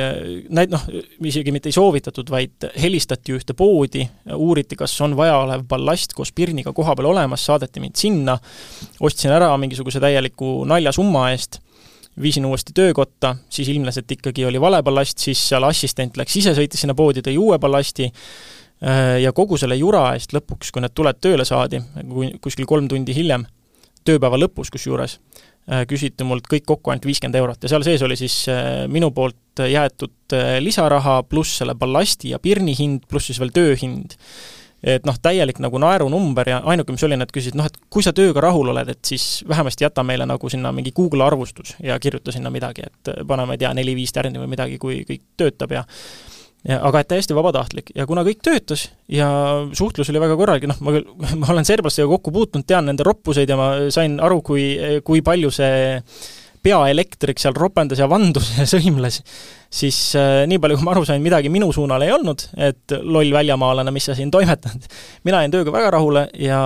äh, näit-, noh, isegi mitte ei soovitatud, vaid helistati ühte poodi, uuriti, kas on vajaolev ballast koos pirniga koha peal olemas, saadeti mind sinna, ostsin ära mingisuguse täieliku naljasumma eest, viisin uuesti töökotta, siis ilmnes, et ikkagi oli vale ballast, siis seal assistent läks ise, sõitis sinna poodi, tõi uue ballasti, ja kogu selle jura eest lõpuks, kui need tuled tööle saadi, kuskil kolm tundi hiljem, tööpäeva lõpus kusjuures, äh, küsiti mult kõik kokku ainult viiskümmend eurot ja seal sees oli siis äh, minu poolt jäetud lisaraha pluss selle ballasti ja pirni hind, pluss siis veel tööhind. et noh, täielik nagu naerunumber ja ainuke, mis oli, nad küsisid, noh et kui sa tööga rahul oled, et siis vähemasti jäta meile nagu sinna mingi Google arvustus ja kirjuta sinna midagi, et pane, ma ei tea, neli-viis tärni või midagi, kui kõik töötab ja ja aga et täiesti vabatahtlik. Ja kuna kõik töötas ja suhtlus oli väga korralik, noh, ma küll, ma olen serblastega kokku puutunud, tean nende roppuseid ja ma sain aru, kui, kui palju see peaelektrik seal ropendas ja vandus ja sõimles, siis äh, nii palju, kui ma aru sain, midagi minu suunal ei olnud, et loll väljamaalane, mis sa siin toimetad. mina jäin tööga väga rahule ja,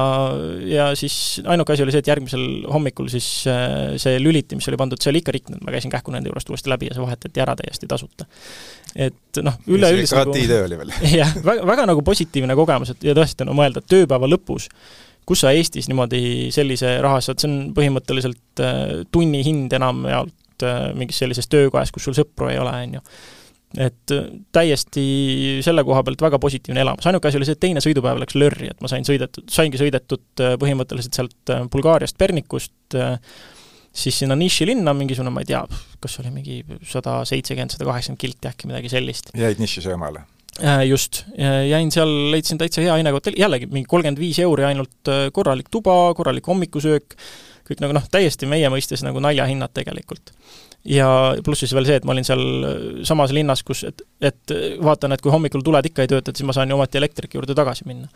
ja siis ainuke asi oli see, et järgmisel hommikul siis äh, see lüliti, mis oli pandud, see oli ikka riknenud, ma käisin kähku nende juurest uuesti läbi ja see vahetati ära täiesti tasuta. et noh, üleüldiselt nagu jah, väga, väga nagu positiivne kogemus, et ja tõesti, no mõelda, et tööpäeva lõpus kus sa Eestis niimoodi sellise raha saad, see on põhimõtteliselt äh, tunni hind enamjaolt äh, mingis sellises töökojas, kus sul sõpru ei ole, on ju. et äh, täiesti selle koha pealt väga positiivne elamus, ainuke asi oli see, et teine sõidupäev läks lörri, et ma sain sõidetud, saingi sõidetud põhimõtteliselt sealt Bulgaariast, Pernikust, siis sinna Niši linna mingisugune, ma ei tea, kas oli mingi sada seitsekümmend, sada kaheksakümmend kilti äkki, midagi sellist. jäid Niši söömale? Äh, just, jäin seal, leidsin täitsa hea hinnaga hotelli, jällegi mingi kolmkümmend viis euri ainult äh, korralik tuba, korralik hommikusöök, kõik nagu noh, täiesti meie mõistes nagu naljahinnad tegelikult. ja pluss siis veel see, et ma olin seal äh, samas linnas, kus, et, et vaatan, et kui hommikul tuled ikka ei tööta, et siis ma saan ju ometi elektriki juurde tagasi minna.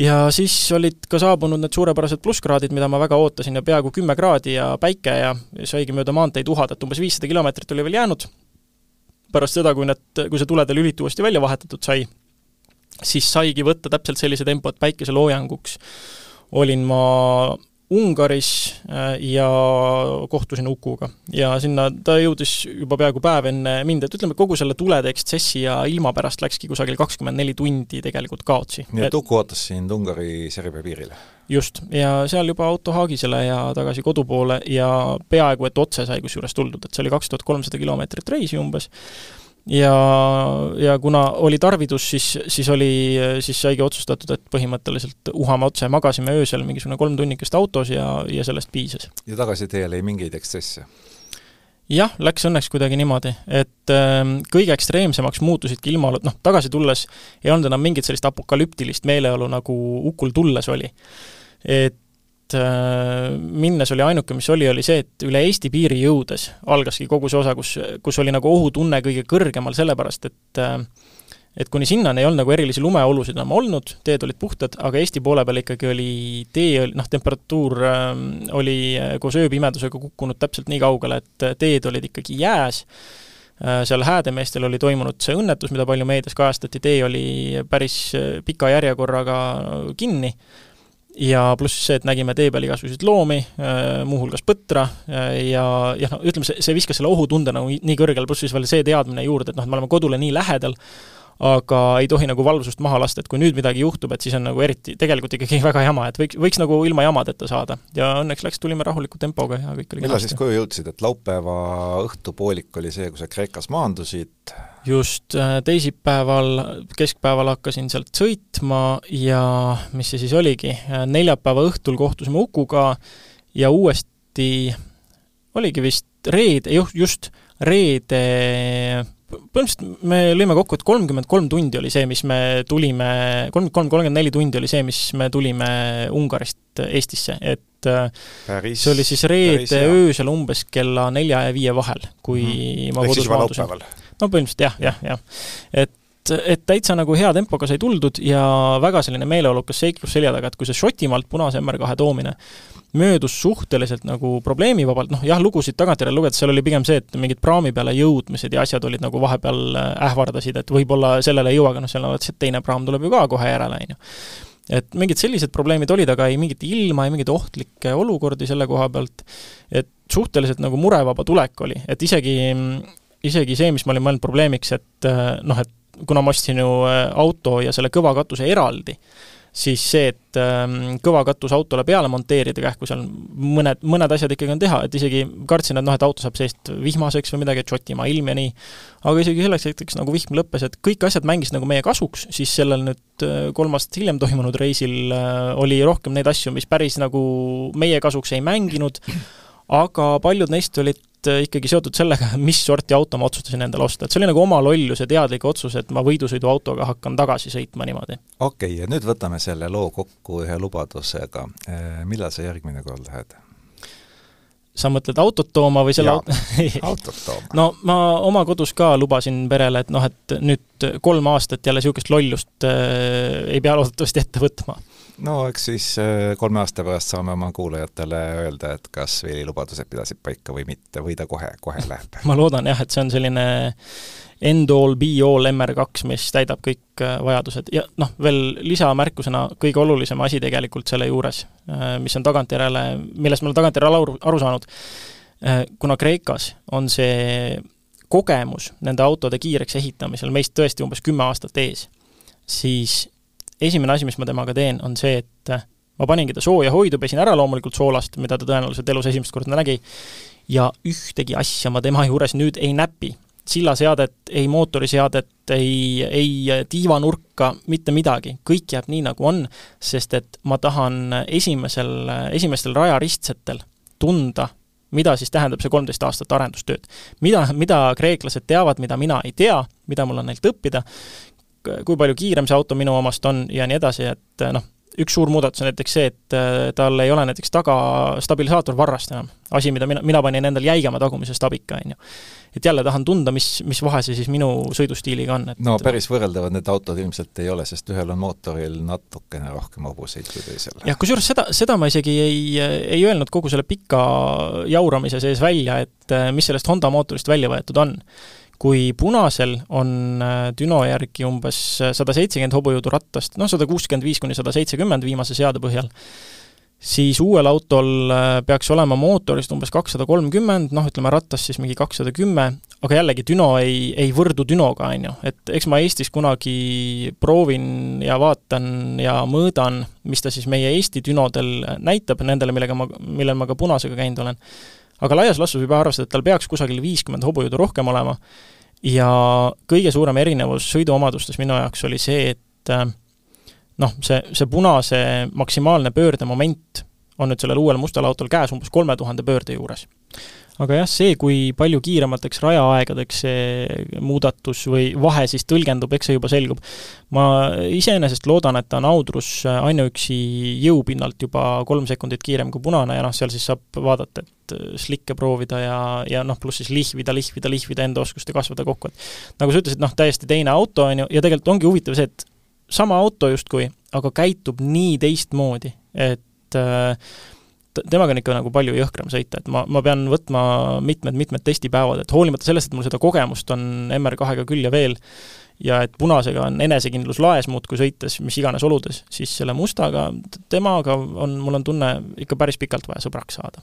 ja siis olid ka saabunud need suurepärased plusskraadid, mida ma väga ootasin ja peaaegu kümme kraadi ja päike ja saigi mööda maanteid uhada, et umbes viissada kilomeetrit oli veel jäänud, pärast seda, kui need, kui see tulede lülit uuesti välja vahetatud sai, siis saigi võtta täpselt sellise tempo, et päikeseloojanguks olin ma Ungaris äh, ja kohtusin Ukuga. ja sinna ta jõudis juba peaaegu päev enne mind, et ütleme, kogu selle tulede ekstsessi ja ilma pärast läkski kusagil kakskümmend neli tundi tegelikult kaotsi. nii et Uku ootas sind Ungari-Serbia piirile? Just, ja seal juba auto haagisele ja tagasi kodu poole ja peaaegu et otse sai kusjuures tuldud, et see oli kaks tuhat kolmsada kilomeetrit reisi umbes, ja, ja kuna oli tarvidus, siis, siis oli, siis saigi otsustatud, et põhimõtteliselt uhame otse, magasime öösel mingisugune kolm tunnikest autos ja, ja sellest piisas. ja tagasiteel ei mingeid ekstsesse? jah, läks õnneks kuidagi niimoodi, et äh, kõige ekstreemsemaks muutusidki ilmaolud, noh, tagasi tulles ei olnud enam mingit sellist apokalüptilist meeleolu, nagu hukul tulles oli. Et äh, minnes oli ainuke, mis oli, oli see, et üle Eesti piiri jõudes algaski kogu see osa, kus, kus oli nagu ohutunne kõige kõrgemal, sellepärast et äh, et kuni sinnani ei olnud nagu erilisi lumeolusid enam olnud, teed olid puhtad, aga Eesti poole peal ikkagi oli tee, noh, temperatuur äh, oli koos ööpimedusega kukkunud täpselt nii kaugele, et teed olid ikkagi jääs. Seal Häädemeestel oli toimunud see õnnetus, mida palju meedias kajastati, tee oli päris pika järjekorraga kinni ja pluss see, et nägime tee peal igasuguseid loomi, muuhulgas põtra ja, ja noh, ütleme, see, see viskas selle ohutunde nagu nii kõrgele, pluss siis veel see teadmine juurde, et noh, et me oleme kodule nii lähedal, aga ei tohi nagu valvsust maha lasta, et kui nüüd midagi juhtub, et siis on nagu eriti, tegelikult ikkagi väga jama, et võiks, võiks nagu ilma jamadeta saada. ja õnneks läks, tulime rahuliku tempoga ja kõik oli millal siis koju jõudsid, et laupäeva õhtupoolik oli see, kui sa Kreekas maandusid? just, äh, teisipäeval, keskpäeval hakkasin sealt sõitma ja mis see siis oligi, äh, neljapäeva õhtul kohtusime Ukuga ja uuesti oligi vist reede, just reede põhimõtteliselt me lõime kokku, et kolmkümmend kolm tundi oli see, mis me tulime, kolmkümmend kolm, kolmkümmend neli tundi oli see, mis me tulime Ungarist Eestisse, et päris, see oli siis reede öösel umbes kella nelja ja viie vahel, kui mm ma kodus maandusin. no põhimõtteliselt jah, jah, jah. et et täitsa nagu hea tempoga sai tuldud ja väga selline meeleolukas seiklus selja taga, et kui see Šotimaalt punase MR2 toomine möödus suhteliselt nagu probleemivabalt, noh jah, lugusid tagantjärele lugedes, seal oli pigem see, et mingid praami peale jõudmised ja asjad olid nagu vahepeal äh, ähvardasid, et võib-olla sellele ei jõua, aga noh, seal on see teine praam tuleb ju ka kohe järele, on ju. et mingid sellised probleemid olid, aga ei mingit ilma, ei mingeid ohtlikke olukordi selle koha pealt, et suhteliselt nagu murevaba tulek oli, et isegi, isegi see, mis ma olin mõelnud probleemiks, et äh, noh, et kuna ma ostsin ju äh, auto ja selle kõva katuse eraldi, siis see, et ähm, kõva katus autole peale monteerida, kähku seal mõned, mõned asjad ikkagi on teha, et isegi kartsin, et noh, et auto saab seest vihmaseks või midagi, et Šotimaa ilm ja nii, aga isegi selleks hetkeks nagu vihm lõppes, et kõik asjad mängisid nagu meie kasuks, siis sellel nüüd äh, kolm aastat hiljem toimunud reisil äh, oli rohkem neid asju, mis päris nagu meie kasuks ei mänginud, aga paljud neist olid Äh, ikkagi seotud sellega, mis sorti auto ma otsustasin endale osta, et see oli nagu oma lollus ja teadlik otsus, et ma võidusõiduautoga hakkan tagasi sõitma niimoodi. okei okay,, ja nüüd võtame selle loo kokku ühe lubadusega. Äh, millal sa järgmine kord lähed? sa mõtled autot tooma või selle auto autot tooma. no ma oma kodus ka lubasin perele, et noh, et nüüd kolm aastat jälle niisugust lollust äh, ei pea loodetavasti ette võtma no eks siis äh, kolme aasta pärast saame oma kuulajatele öelda, et kas Veeli lubadused pidasid paika või mitte, või ta kohe, kohe läheb. Ma loodan jah, et see on selline end-all, be-all MR2, mis täidab kõik äh, vajadused. Ja noh, veel lisamärkusena kõige olulisem asi tegelikult selle juures, äh, mis on tagantjärele, millest me oleme tagantjärele aru, aru saanud, kuna Kreekas on see kogemus nende autode kiireks ehitamisel meist tõesti umbes kümme aastat ees, siis esimene asi, mis ma temaga teen, on see, et äh, ma paningi ta sooja hoidu, pesin ära loomulikult soolast, mida ta tõenäoliselt elus esimest korda nägi, ja ühtegi asja ma tema juures nüüd ei näpi. sillaseadet, ei mootoriseadet, ei, ei tiivanurka, mitte midagi, kõik jääb nii, nagu on, sest et ma tahan esimesel, esimestel rajaristsetel tunda, mida siis tähendab see kolmteist aastat arendustööd. mida, mida kreeklased teavad, mida mina ei tea, mida mul on neilt õppida, kui palju kiirem see auto minu omast on ja nii edasi, et noh, üks suur muudatus on näiteks see, et äh, tal ei ole näiteks taga stabilisaatorvarrast enam. asi, mida mina, mina panin endal jäigama tagumise stabika, on ju. et jälle tahan tunda, mis, mis vahe see siis minu sõidustiiliga on, et no päris võrreldavad need autod ilmselt ei ole, sest ühel on mootoril natukene rohkem hobuseid kui teisel. jah, kusjuures seda, seda ma isegi ei, ei öelnud kogu selle pika jauramise sees välja, et äh, mis sellest Honda mootorist välja võetud on kui punasel on äh, Düno järgi umbes äh, sada seitsekümmend hobujõudu rattast, noh, sada kuuskümmend viis kuni sada seitsekümmend viimase seade põhjal, siis uuel autol peaks olema mootorist umbes kakssada kolmkümmend, noh, ütleme rattas siis mingi kakssada kümme, aga jällegi, düno ei, ei võrdu dünoga, on ju, et eks ma Eestis kunagi proovin ja vaatan ja mõõdan, mis ta siis meie Eesti dünodel näitab, nendele, millega ma, millel ma ka punasega käinud olen. Aga laias laastus võib arvestada, et tal peaks kusagil viiskümmend hobujõudu rohkem olema. Ja kõige suurem erinevus sõiduomadustes minu jaoks oli see, et noh, see, see punase maksimaalne pöördemoment on nüüd sellel uuel mustal autol käes umbes kolme tuhande pöörde juures aga jah, see, kui palju kiiremateks rajaaegadeks see muudatus või vahe siis tõlgendub, eks see juba selgub. ma iseenesest loodan, et ta on Audrus ainuüksi jõupinnalt juba kolm sekundit kiirem kui punane ja noh, seal siis saab vaadata, et slikke proovida ja, ja noh, pluss siis lihvida, lihvida, lihvida, enda oskust ja kasvada kokku, et nagu sa ütlesid, noh, täiesti teine auto, on ju, ja tegelikult ongi huvitav see, et sama auto justkui, aga käitub nii teistmoodi, et äh, temaga on ikka nagu palju jõhkram sõita, et ma, ma pean võtma mitmed-mitmed testipäevad, et hoolimata sellest, et mul seda kogemust on MR2-ga küll ja veel, ja et punasega on enesekindlus laes muudkui sõites, mis iganes oludes, siis selle mustaga, temaga on, mul on tunne ikka päris pikalt vaja sõbraks saada.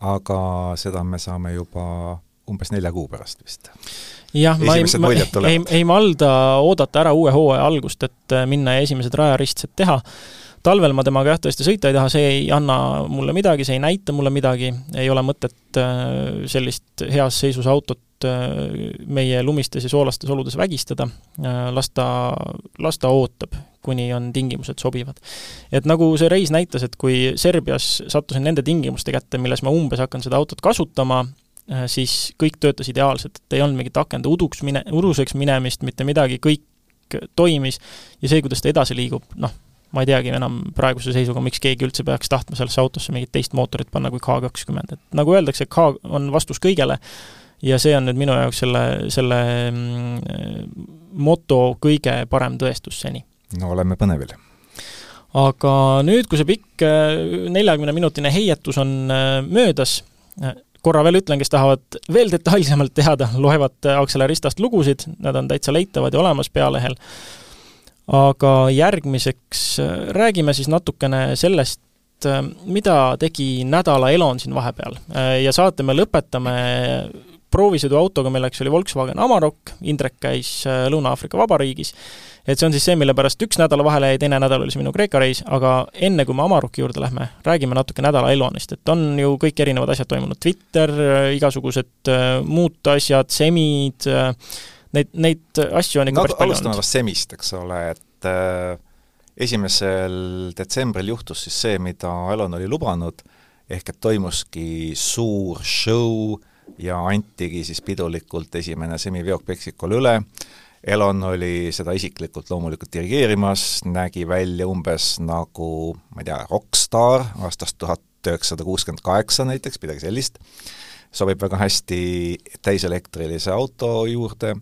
aga seda me saame juba umbes nelja kuu pärast vist? jah, ma ei, ma ei, ei, malda oodata ära uue hooaja algust, et minna ja esimesed rajaristsed teha talvel ma temaga jah, tõesti sõita ei taha, see ei anna mulle midagi, see ei näita mulle midagi, ei ole mõtet äh, sellist heas seisus autot äh, meie lumistes ja soolastes oludes vägistada, äh, las ta, las ta ootab, kuni on tingimused sobivad. et nagu see reis näitas, et kui Serbias sattusin nende tingimuste kätte, milles ma umbes hakkan seda autot kasutama, siis kõik töötas ideaalselt, et ei olnud mingit akende uduks mine, uduseks minemist, mitte midagi, kõik toimis ja see, kuidas ta edasi liigub, noh, ma ei teagi enam praeguse seisuga, miks keegi üldse peaks tahtma sellesse autosse mingit teist mootorit panna kui K kakskümmend, et nagu öeldakse, K on vastus kõigele ja see on nüüd minu jaoks selle, selle mm, moto kõige parem tõestus seni. no oleme põnevil. aga nüüd, kui see pikk neljakümneminutine heietus on äh, möödas, äh, korra veel ütlen, kes tahavad veel detailsemalt teada, loevad Acceleristast lugusid, nad on täitsa leitavad ja olemas pealehel aga järgmiseks äh, räägime siis natukene sellest, äh, mida tegi nädala Elon siin vahepeal. Äh, ja saate me lõpetame proovisõiduautoga, milleks oli Volkswagen Amarok, Indrek käis Lõuna-Aafrika Vabariigis, et see on siis see, mille pärast üks nädal vahele jäi, teine nädal oli see minu Kreeka reis, aga enne, kui me Amaroki juurde lähme, räägime natuke nädala Elonist, et on ju kõik erinevad asjad toimunud, Twitter, igasugused muud asjad, semid, neid, neid asju on ikka no, päris palju alustame vast semist, eks ole, et äh, esimesel detsembril juhtus siis see, mida Elon oli lubanud, ehk et toimuski suur show ja antigi siis pidulikult esimene semiveok Meksikule üle, Elon oli seda isiklikult loomulikult dirigeerimas, nägi välja umbes nagu, ma ei tea, rokkstaar aastast tuhat üheksasada kuuskümmend kaheksa näiteks, midagi sellist, sobib väga hästi täiselektrilise auto juurde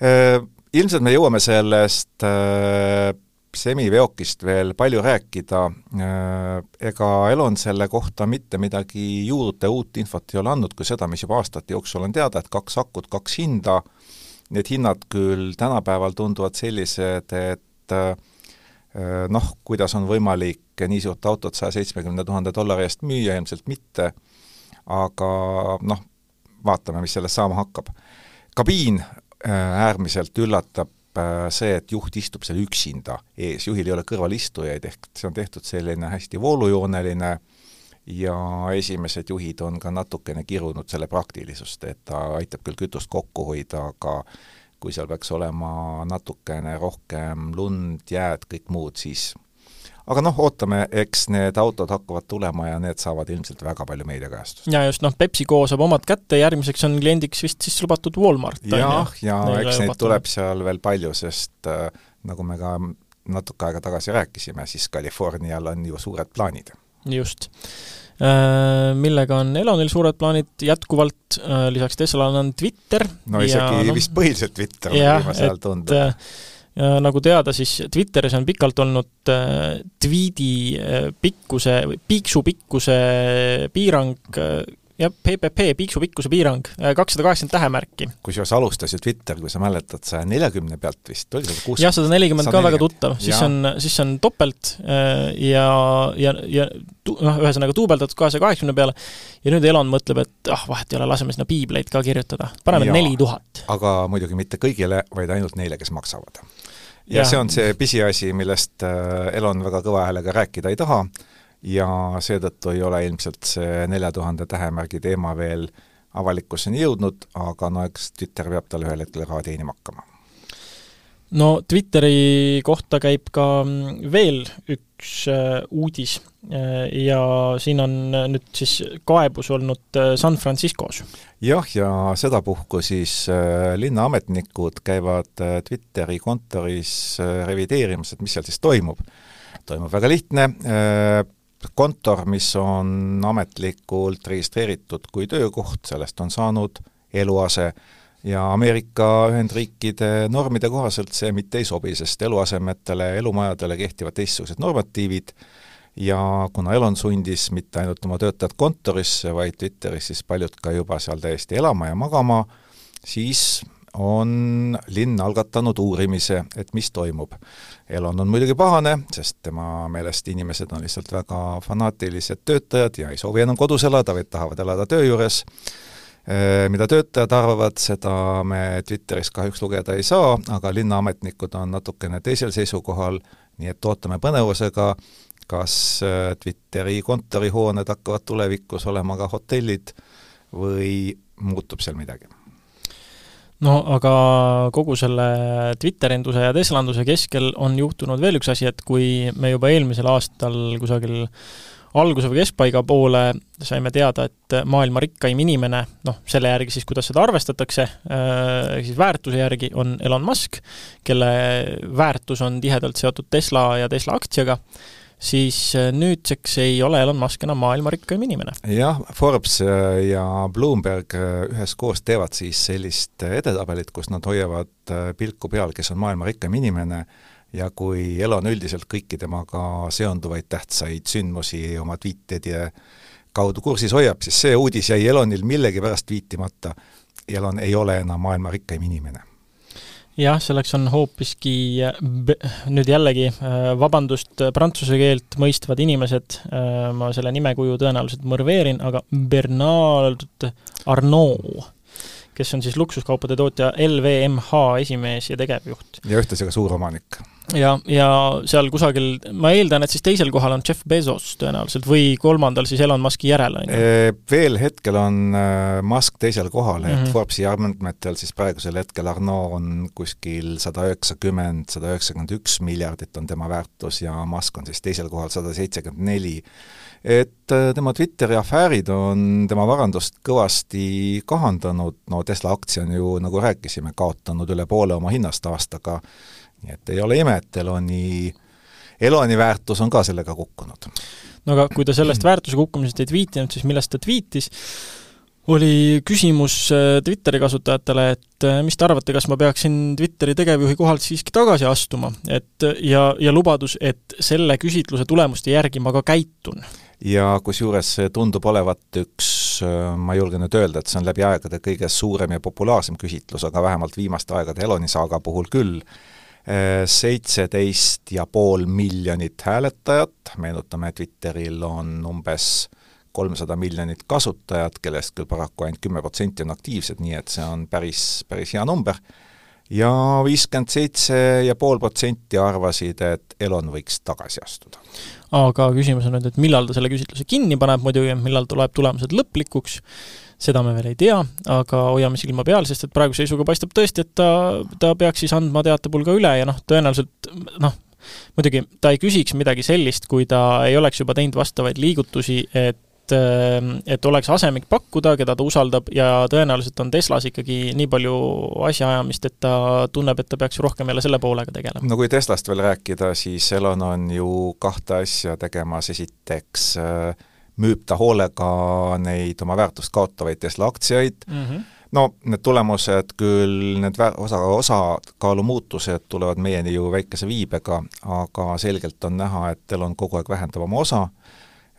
ilmselt me jõuame sellest äh, semiveokist veel palju rääkida, äh, ega Elon selle kohta mitte midagi juurde uut infot ei ole andnud, kui seda, mis juba aastate jooksul on teada, et kaks akut, kaks hinda, need hinnad küll tänapäeval tunduvad sellised, et noh, kuidas on võimalik nii suurt autot saja seitsmekümne tuhande dollari eest müüa, ilmselt mitte, aga noh, vaatame, mis sellest saama hakkab. kabiin Äh, äärmiselt üllatab äh, see, et juht istub seal üksinda ees, juhil ei ole kõrvalistujaid, ehk see on tehtud selline hästi voolujooneline ja esimesed juhid on ka natukene kirunud selle praktilisust, et ta aitab küll kütust kokku hoida, aga kui seal peaks olema natukene rohkem lund, jääd, kõik muud, siis aga noh, ootame, eks need autod hakkavad tulema ja need saavad ilmselt väga palju meediakajastust. ja just, noh, PepsiCo saab omad kätte, järgmiseks on kliendiks vist siis lubatud Walmart. jah, ja, ja eks neid tuleb seal veel palju, sest äh, nagu me ka natuke aega tagasi rääkisime, siis Californial on ju suured plaanid. just äh, millega on Elonil suured plaanid jätkuvalt, äh, lisaks Teslale on Twitter. no isegi ja, no, vist põhiliselt Twitter, viimasel ajal tundub ja nagu teada, siis Twitteris on pikalt olnud tweet'i pikkuse, piiksu pikkuse piirang jah, PPP, piiksupikkuse piirang, kakssada kaheksakümmend tähemärki. kusjuures alustas ju Twitter, kui sa mäletad, saja neljakümne pealt vist, oli sada kuuskümmend? jah, sada nelikümmend ka väga tuttav, siis on, siis on topelt ja, ja, ja noh, ühesõnaga duubeldatud kahesaja kaheksakümne peale ja nüüd Elon mõtleb, et ah, vahet ei ole, laseme sinna piibleid ka kirjutada, paneme neli tuhat. aga muidugi mitte kõigile, vaid ainult neile, kes maksavad. ja, ja see on see pisiasi, millest Elon väga kõva häälega rääkida ei taha ja seetõttu ei ole ilmselt see nelja tuhande tähemärgi teema veel avalikkuseni jõudnud, aga no eks Twitter peab talle ühel hetkel raha teenima hakkama. no Twitteri kohta käib ka veel üks äh, uudis äh, ja siin on nüüd siis kaebus olnud äh, San Franciscos. jah, ja sedapuhku siis linnaametnikud käivad Twitteri kontoris revideerimas, et mis seal siis toimub toimub väga lihtne, kontor, mis on ametlikult registreeritud kui töökoht, sellest on saanud eluase. Ja Ameerika Ühendriikide normide kohaselt see mitte ei sobi, sest eluasemetele, elumajadele kehtivad teistsugused normatiivid. Ja kuna Elon sundis mitte ainult oma töötajad kontorisse, vaid Twitteris siis paljud ka juba seal täiesti elama ja magama, siis on linn algatanud uurimise, et mis toimub. Elon on muidugi pahane, sest tema meelest inimesed on lihtsalt väga fanaatilised töötajad ja ei soovi enam kodus elada, vaid tahavad elada töö juures. Mida töötajad arvavad, seda me Twitteris kahjuks lugeda ei saa, aga linnaametnikud on natukene teisel seisukohal, nii et ootame põnevusega, kas Twitteri kontorihooned hakkavad tulevikus olema ka hotellid või muutub seal midagi no aga kogu selle Twitterinduse ja Teslanduse keskel on juhtunud veel üks asi, et kui me juba eelmisel aastal kusagil alguse või keskpaiga poole saime teada, et maailma rikkaim inimene, noh, selle järgi siis, kuidas seda arvestatakse, äh, ehk siis väärtuse järgi, on Elon Musk, kelle väärtus on tihedalt seotud Tesla ja Tesla aktsiaga, siis äh, nüüdseks ei ole Elon Musk enam maailma rikkaim inimene. jah, Forbes äh, ja Bloomberg äh, üheskoos teevad siis sellist edetabelit, kus nad hoiavad pilku peal, kes on maailma rikkaim inimene, ja kui Elon üldiselt kõiki temaga seonduvaid tähtsaid sündmusi oma tweetide kaudu kursis hoiab, siis see uudis jäi Elonil millegipärast viitimata. Elon ei ole enam maailma rikkaim inimene jah, selleks on hoopiski nüüd jällegi äh, vabandust, äh, prantsuse keelt mõistvad inimesed, äh, ma selle nimekuju tõenäoliselt mõrveerin, aga Bernard Arnault, kes on siis luksuskaupade tootja LVMH esimees ja tegevjuht. ja ühtlasi ka suuromanik ja, ja seal kusagil, ma eeldan, et siis teisel kohal on Jeff Bezos tõenäoliselt või kolmandal siis Elon Muski järel, on ju? Veel hetkel on äh, Musk teisel kohal, et mm -hmm. Forbesi andmetel siis praegusel hetkel Arnault on kuskil sada üheksakümmend, sada üheksakümmend üks miljardit on tema väärtus ja Musk on siis teisel kohal sada seitsekümmend neli et äh, tema Twitteri afäärid on tema varandust kõvasti kahandanud, no Tesla aktsia on ju, nagu rääkisime, kaotanud üle poole oma hinnast aastaga nii et ei ole ime, et Eloni, Eloni väärtus on ka sellega kukkunud. no aga kui ta sellest väärtuse kukkumisest ei tweetinud, siis millest ta tweetis, oli küsimus äh, Twitteri kasutajatele, et äh, mis te arvate, kas ma peaksin Twitteri tegevjuhi kohalt siiski tagasi astuma, et ja, ja lubadus, et selle küsitluse tulemuste järgi ma ka käitun. Ja kusjuures see tundub olevat üks, äh, ma julgen nüüd öelda, et see on läbi aegade kõige suurem ja populaarsem küsitlus, aga vähemalt viimaste aegade Eloni saaga puhul küll, seitseteist ja pool miljonit hääletajat, meenutame, Twitteril on umbes kolmsada miljonit kasutajat, kellest küll paraku ainult kümme protsenti on aktiivsed, nii et see on päris, päris hea number, ja viiskümmend seitse ja pool protsenti arvasid, et Elon võiks tagasi astuda. aga küsimus on nüüd, et millal ta selle küsitluse kinni paneb muidugi, millal tuleb tulemused lõplikuks, seda me veel ei tea, aga hoiame silma peal, sest et praeguse seisuga paistab tõesti, et ta, ta peaks siis andma teatepulga üle ja noh, tõenäoliselt noh, muidugi ta ei küsiks midagi sellist, kui ta ei oleks juba teinud vastavaid liigutusi, et et oleks asemik pakkuda, keda ta usaldab ja tõenäoliselt on Teslas ikkagi nii palju asjaajamist, et ta tunneb, et ta peaks rohkem jälle selle poolega tegelema. no kui Teslast veel rääkida, siis Elon on ju kahte asja tegemas, esiteks äh, müüb ta hoolega neid oma väärtust kaotavaid Tesla aktsiaid mm, -hmm. no need tulemused küll, need osa, osakaalu muutused tulevad meieni ju väikese viibega, aga selgelt on näha, et Elon kogu aeg vähendab oma osa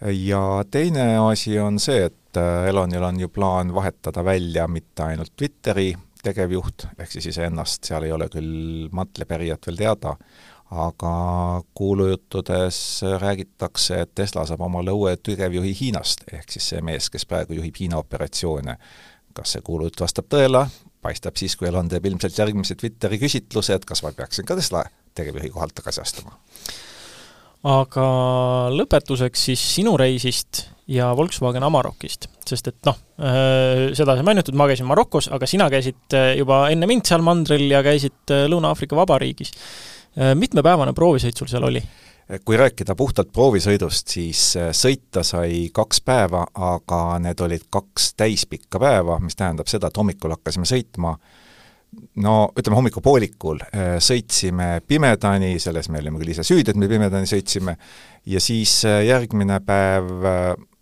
ja teine asi on see, et Elonil on ju plaan vahetada välja mitte ainult Twitteri tegevjuht, ehk siis iseennast, seal ei ole küll mantlipärijat veel teada, aga kuulujuttudes räägitakse, et Tesla saab omale uue tegevjuhi Hiinast, ehk siis see mees, kes praegu juhib Hiina operatsioone. kas see kuulujutt vastab tõele, paistab siis, kui Elon teeb ilmselt järgmise Twitteri küsitluse, et kas ma peaksin ka Tesla tegevjuhi kohalt tagasi astuma. Aga lõpetuseks siis sinu reisist ja Volkswagen Amarokist, sest et noh, äh, seda sai mainitud, ma käisin Marokos, aga sina käisid äh, juba enne mind seal mandril ja käisid äh, Lõuna-Aafrika Vabariigis. mitmepäevane proovisõit sul seal oli? kui rääkida puhtalt proovisõidust, siis sõita sai kaks päeva, aga need olid kaks täispikka päeva, mis tähendab seda, et hommikul hakkasime sõitma no ütleme, hommikupoolikul sõitsime pimedani, selles me olime küll ise süüdi, et me pimedani sõitsime, ja siis järgmine päev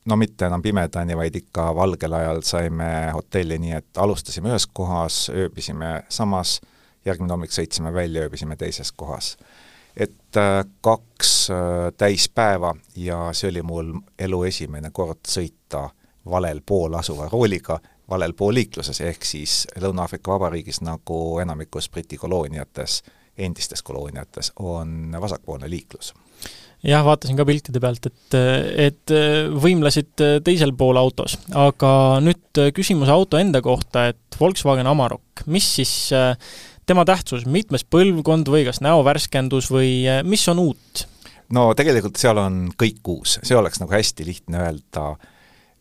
no mitte enam pimedani, vaid ikka valgel ajal saime hotelli, nii et alustasime ühes kohas, ööbisime samas, järgmine hommik sõitsime välja, ööbisime teises kohas. et äh, kaks äh, täispäeva ja see oli mul elu esimene kord sõita valel pool asuva rooliga, valel pool liikluses, ehk siis Lõuna-Aafrika Vabariigis, nagu enamikus Briti kolooniates, endistes kolooniates, on vasakpoolne liiklus jah, vaatasin ka piltide pealt, et, et võimlesid teisel pool autos. aga nüüd küsimus auto enda kohta, et Volkswagen Amarok, mis siis tema tähtsus, mitmes põlvkond või kas näovärskendus või mis on uut? no tegelikult seal on kõik uus, see oleks nagu hästi lihtne öelda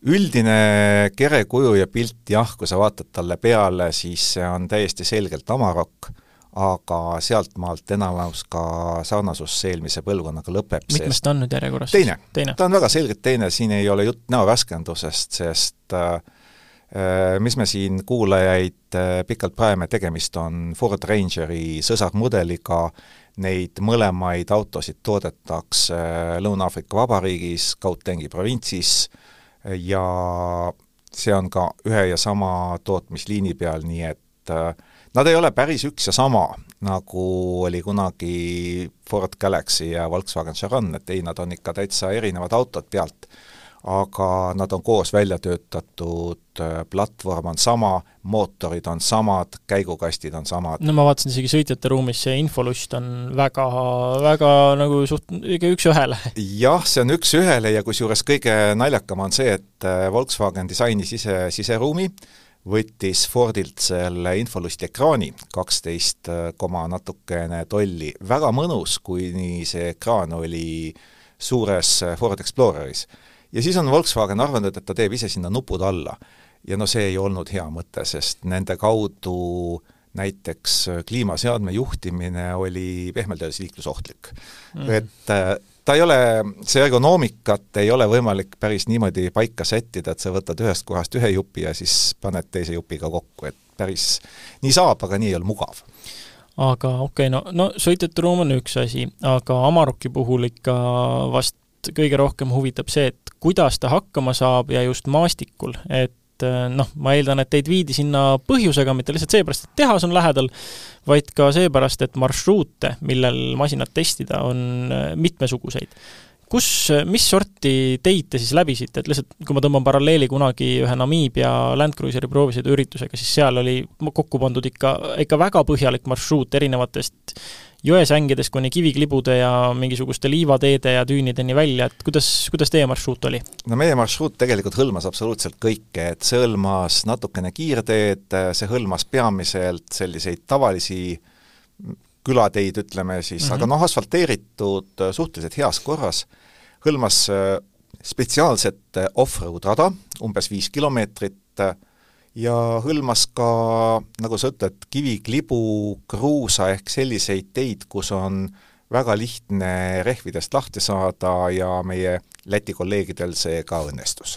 üldine kerekuju ja pilt jah, kui sa vaatad talle peale, siis see on täiesti selgelt Amarok aga sealtmaalt enamus ka sarnasus eelmise põlvkonnaga lõpeb. mitmes ta on nüüd järjekorras? teine, teine., ta on väga selgelt teine, siin ei ole jutt näovärskendusest, sest äh, äh, mis me siin kuulajaid äh, pikalt praeme, tegemist on Ford Rangeri sõsarmudeliga, neid mõlemaid autosid toodetakse äh, Lõuna-Aafrika Vabariigis, Gautengi provintsis ja see on ka ühe ja sama tootmisliini peal, nii et äh, Nad ei ole päris üks ja sama, nagu oli kunagi Ford Galaxy ja Volkswagen Charan, et ei, nad on ikka täitsa erinevad autod pealt. Aga nad on koos välja töötatud, platvorm on sama, mootorid on samad, käigukastid on samad. no ma vaatasin isegi sõitjate ruumis, see infolust on väga, väga nagu suht-, ikka üks-ühele. jah, see on üks-ühele ja kusjuures kõige naljakam on see, et Volkswagen disainis ise siseruumi, võttis Fordilt selle infolusti ekraani, kaksteist koma natukene tolli, väga mõnus, kuni see ekraan oli suures Ford Exploreris. Ja siis on Volkswagen arvanud, et ta teeb ise sinna nupud alla. ja no see ei olnud hea mõte, sest nende kaudu näiteks kliimaseadme juhtimine oli pehmelt öeldes liiklusohtlik mm.. et ta ei ole, see ergonoomikat ei ole võimalik päris niimoodi paika sättida, et sa võtad ühest kohast ühe jupi ja siis paned teise jupiga kokku, et päris nii saab, aga nii ei ole mugav. aga okei okay,, no, no sõitjate ruum on üks asi, aga Amaroki puhul ikka vast kõige rohkem huvitab see, et kuidas ta hakkama saab ja just maastikul, et noh, ma eeldan, et teid viidi sinna põhjusega, mitte lihtsalt seepärast, et tehas on lähedal, vaid ka seepärast, et marsruute, millel masinat testida, on äh, mitmesuguseid. kus, mis sorti teid te siis läbisite, et lihtsalt kui ma tõmban paralleeli kunagi ühe Namibia Land Cruiseri proovisõiduüritusega, siis seal oli kokku pandud ikka, ikka väga põhjalik marsruut erinevatest jõesängidest kuni kiviklibude ja mingisuguste liivateede ja düünideni välja, et kuidas, kuidas teie marsruut oli? no meie marsruut tegelikult hõlmas absoluutselt kõike, et see hõlmas natukene kiirteed, see hõlmas peamiselt selliseid tavalisi külateid, ütleme siis mm, -hmm. aga noh, asfalteeritud suhteliselt heas korras, hõlmas äh, spetsiaalset off-road rada, umbes viis kilomeetrit, ja hõlmas ka, nagu sa ütled, kiviklibu, kruusa ehk selliseid teid, kus on väga lihtne rehvidest lahti saada ja meie Läti kolleegidel see ka õnnestus.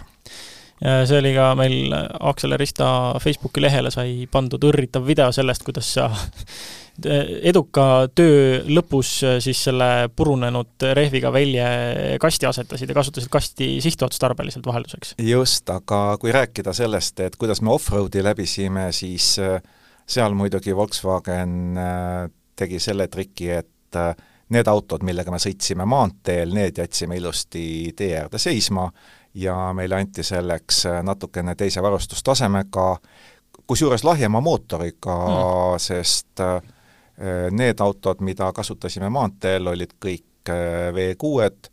See oli ka meil Aksel Rista Facebooki lehele sai pandud õrritav video sellest, kuidas sa eduka töö lõpus äh, siis selle purunenud rehviga välje kasti asetasid ja kasutasid kasti sihtotstarbeliselt vahelduseks. just, aga kui rääkida sellest, et kuidas me off-road'i läbisime, siis äh, seal muidugi Volkswagen äh, tegi selle triki, et need autod, millega me sõitsime maanteel, need jätsime ilusti tee äärde seisma ja meile anti selleks natukene teise varustustasemega, kusjuures lahjema mootoriga mm., sest need autod, mida kasutasime maanteel, olid kõik V6-d,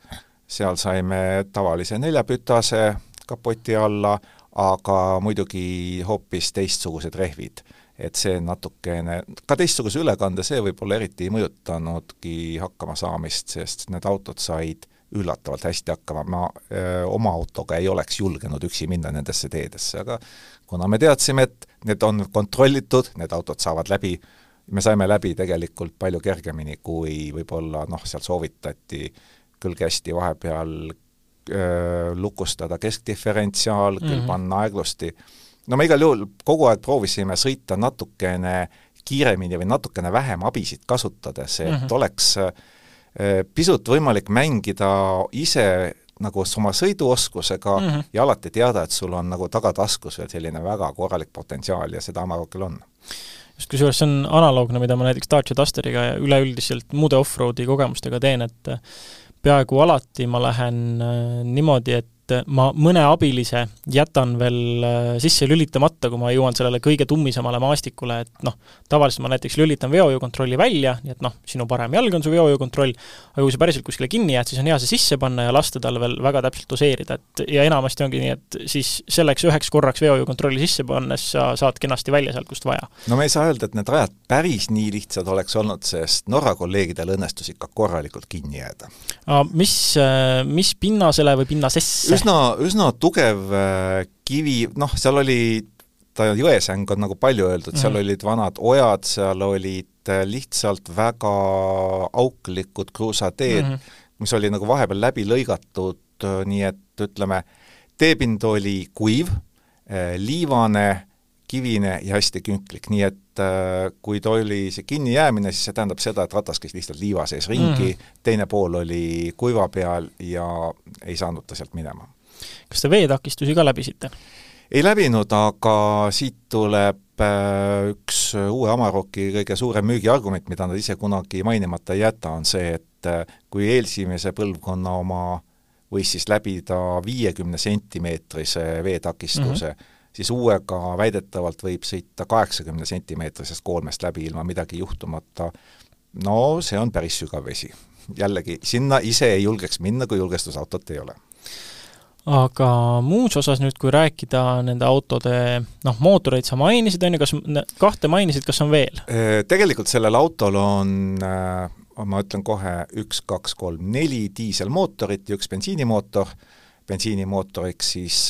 seal saime tavalise neljapütase kapoti alla, aga muidugi hoopis teistsugused rehvid. et see natukene, ka teistsuguse ülekande, see võib-olla eriti ei mõjutanudki hakkamasaamist, sest need autod said üllatavalt hästi hakkama, ma öö, oma autoga ei oleks julgenud üksi minna nendesse teedesse, aga kuna me teadsime, et need on kontrollitud, need autod saavad läbi, me saime läbi tegelikult palju kergemini, kui võib-olla noh, seal soovitati küll kästi vahepeal lukustada keskdiferentsiaal, küll mm -hmm. panna aeglusti. no me igal juhul kogu aeg proovisime sõita natukene kiiremini või natukene vähem abisid kasutades, et mm -hmm. oleks pisut võimalik mängida ise nagu oma sõiduoskusega mm -hmm. ja alati teada, et sul on nagu tagataskus veel selline väga korralik potentsiaal ja seda Amarokil on just kusjuures see on analoogne, mida ma näiteks Dacia Dusteriga ja üleüldiselt muude off-roadi kogemustega teen, et peaaegu alati ma lähen äh, niimoodi, et et ma mõne abilise jätan veel äh, sisse lülitamata, kui ma jõuan sellele kõige tummisemale maastikule, et noh, tavaliselt ma näiteks lülitan veojuukontrolli välja, nii et noh, sinu parem jalg on su veojuukontroll, aga kui sa päriselt kuskile kinni jääd, siis on hea see sisse panna ja lasta tal veel väga täpselt doseerida, et ja enamasti ongi nii, et siis selleks üheks korraks veojuukontrolli sisse pannes sa saad kenasti välja sealt, kust vaja. no me ei saa öelda, et need rajad päris nii lihtsad oleks olnud, sest Norra kolleegidel õnnestus ikka korralikult kinni jääda. mis, äh, mis pinnasele või pinnasesse üsna, üsna tugev äh, kivi, noh, seal oli, ta jõesäng on nagu palju öeldud mm, -hmm. seal olid vanad ojad, seal olid äh, lihtsalt väga auklikud kruusateed mm, -hmm. mis oli nagu vahepeal läbi lõigatud, äh, nii et ütleme, teepind oli kuiv, liivane, kivine ja hästi künklik, nii et kui ta oli see kinnijäämine, siis see tähendab seda, et ratas käis lihtsalt liiva sees ringi mm, teine pool oli kuiva peal ja ei saanud ta sealt minema kas te veetakistusi ka läbisite? ei läbinud, aga siit tuleb äh, üks uue Amaroki kõige suurem müügiargument, mida nad ise kunagi mainimata ei jäta, on see, et äh, kui eelsimese põlvkonna oma võis siis läbida viiekümne sentimeetrise veetakistuse mm, -hmm. Siis uuega väidetavalt võib sõita kaheksakümne sentimeetrisest koolmest läbi ilma midagi juhtumata. no see on päris sügav vesi. jällegi, sinna ise ei julgeks minna, kui julgestusautot ei ole aga muus osas nüüd, kui rääkida nende autode noh, mootoreid sa mainisid, on ju, kas, kahte mainisid, kas on veel? Tegelikult sellel autol on ma ütlen kohe üks, kaks, kolm, neli diiselmootorit ja üks bensiinimootor, bensiinimootoriks siis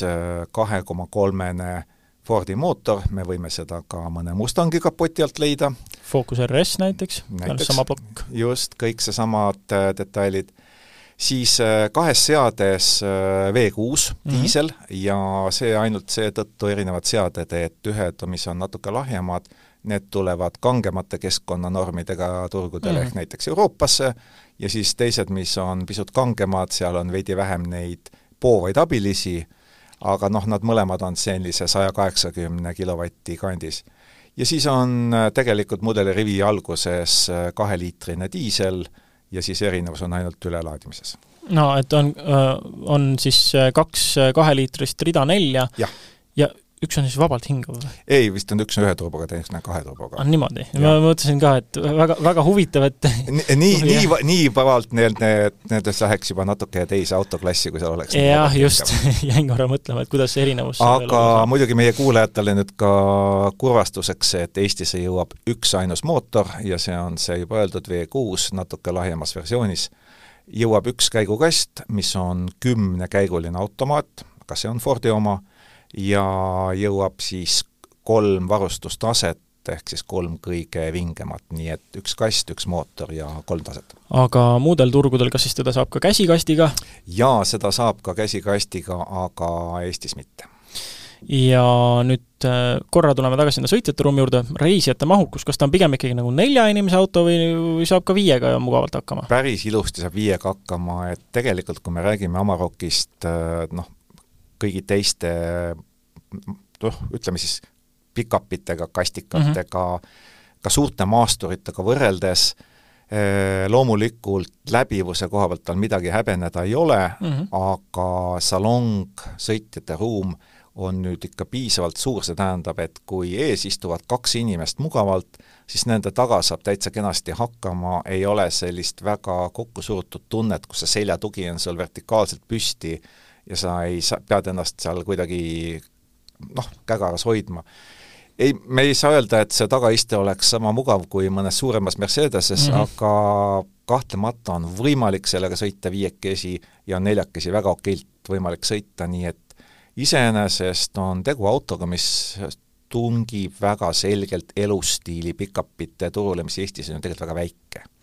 kahe koma kolmene Fordi mootor, me võime seda ka mõne Mustangi kapoti alt leida. Focus RS näiteks, näiteks, sama plokk. just, kõik seesamad detailid siis äh, kahes seades äh, V6 mm -hmm. diisel ja see ainult seetõttu erinevad seaded, et ühed, mis on natuke lahjemad, need tulevad kangemate keskkonnanormidega turgudele mm -hmm. ehk näiteks Euroopasse, ja siis teised, mis on pisut kangemad, seal on veidi vähem neid poovaid abilisi, aga noh, nad mõlemad on sellise saja kaheksakümne kilovati kandis. ja siis on äh, tegelikult mudelirivi alguses kaheliitrine diisel, ja siis erinevus on ainult ülelaadimises. no et on, on siis kaks kaheliitrist rida nelja ja, ja üks on siis vabalt hingav või? ei, vist on üks on ühe turboga, teine on kahe turboga. on niimoodi? ma mõtlesin ka, et väga, väga huvitav, et nii, nii, nii, nii vabalt need, need, nendest läheks juba natuke teise autoklassi, kui seal oleks jah, just jäin korra mõtlema, et kuidas see erinevus aga muidugi meie kuulajatele nüüd ka kurvastuseks, et Eestisse jõuab üksainus mootor ja see on see juba öeldud V6 natuke lahjemas versioonis, jõuab üks käigukast, mis on kümnekäiguline automaat, kas see on Fordi oma, ja jõuab siis kolm varustustaset, ehk siis kolm kõige vingemat, nii et üks kast, üks mootor ja kolm taset. aga muudel turgudel, kas siis teda saab ka käsikastiga? jaa, seda saab ka käsikastiga, aga Eestis mitte. ja nüüd äh, korra tuleme tagasi sinna sõitjate ruumi juurde, reisijate mahukus, kas ta on pigem ikkagi nagu nelja inimese auto või, saab ka viiega mugavalt hakkama? päris ilusti saab viiega hakkama, et tegelikult kui me räägime Amarokist, äh, noh, kõigi teiste noh, ütleme siis pikapitega, kastikatega mm, -hmm. ka suurte maasturitega võrreldes loomulikult läbivuse koha pealt tal midagi häbeneda ei ole mm, -hmm. aga salong, sõitjate ruum on nüüd ikka piisavalt suur, see tähendab, et kui ees istuvad kaks inimest mugavalt, siis nende taga saab täitsa kenasti hakkama, ei ole sellist väga kokkusurutud tunnet, kus see seljatugi on sul vertikaalselt püsti ja sa ei saa, pead ennast seal kuidagi noh, kägaras hoidma ei, me ei saa öelda, et see tagaiste oleks sama mugav kui mõnes suuremas Mercedeses mm, -hmm. aga kahtlemata on võimalik sellega sõita viiekesi ja neljakesi väga okeilt võimalik sõita, nii et iseenesest on tegu autoga, mis tungib väga selgelt elustiili pikapite turule, mis Eestis on tegelikult väga väike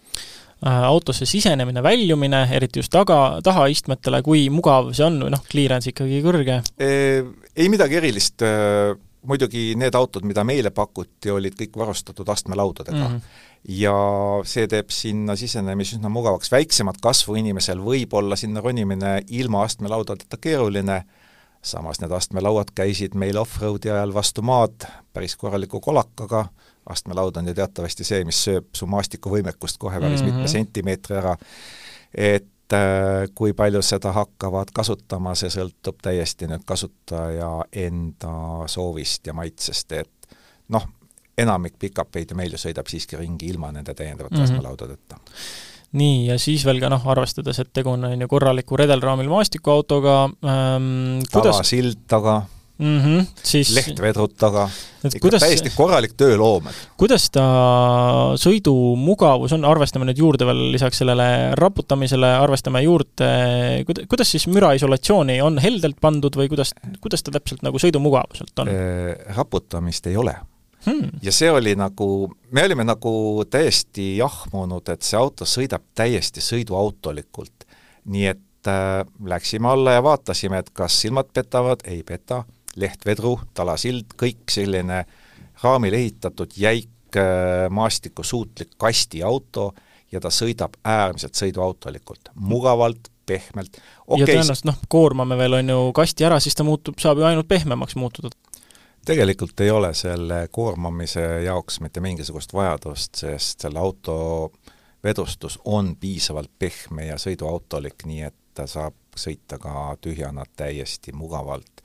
autosse sisenemine, väljumine, eriti just taga, tahaistmetele, kui mugav see on või noh, clearance ikkagi kõrge? Ei midagi erilist äh, muidugi need autod, mida meile pakuti, olid kõik varustatud astmelaudadega mm. -hmm. ja see teeb sinna sisenemise üsna mugavaks, väiksemat kasvu inimesel võib olla sinna ronimine ilma astmelaudadeta keeruline, samas need astmelauad käisid meil off-roadi ajal vastu maad päris korraliku kolakaga, astmelaud on ju teatavasti see, mis sööb su maastikuvõimekust kohe päris mm -hmm. mitme sentimeetri ära, et Äh, kui palju seda hakkavad kasutama, see sõltub täiesti nüüd kasutaja enda soovist ja maitsest, et noh, enamik pikapeid ju meil ju sõidab siiski ringi ilma nende täiendavate mm -hmm. astmelaudadeta nii, ja siis veel ka noh, arvestades, et tegu on, on ju korraliku redelraamil maastikuautoga ähm,, kuidas tavasild taga mm. -hmm, siis lehtvedrud taga, ikka täiesti korralik tööloom. kuidas ta sõidumugavus on, arvestame nüüd juurde veel lisaks sellele raputamisele, arvestame juurde, kuida-, kuidas siis müraisolatsiooni on heldelt pandud või kuidas, kuidas ta täpselt nagu sõidumugavuselt on? Äh, raputamist ei ole hmm.. ja see oli nagu, me olime nagu täiesti jahmunud, et see auto sõidab täiesti sõiduautolikult. nii et äh, läksime alla ja vaatasime, et kas silmad petavad, ei peta lehtvedru, talasild, kõik selline raamil ehitatud jäik äh, maastikusuutlik kastiauto ja ta sõidab äärmiselt sõiduautolikult, mugavalt, pehmelt okay.. ja tõenäoliselt noh, koormame veel, on ju, kasti ära, siis ta muutub, saab ju ainult pehmemaks muutuda. tegelikult ei ole selle koormamise jaoks mitte mingisugust vajadust, sest selle auto vedustus on piisavalt pehme ja sõiduautolik, nii et ta saab sõita ka tühjana täiesti mugavalt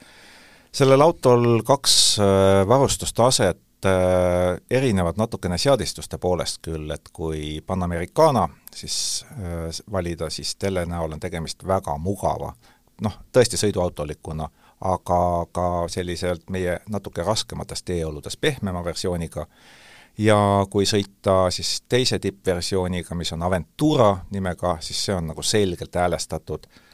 sellel autol kaks äh, varustustaset äh, erinevad natukene seadistuste poolest küll, et kui Panamericana siis äh, valida, siis selle näol on tegemist väga mugava, noh, tõesti sõiduautolikuna, aga ka selliselt meie natuke raskemates teeoludes pehmema versiooniga, ja kui sõita siis teise tippversiooniga, mis on Aventura nimega, siis see on nagu selgelt häälestatud. äh,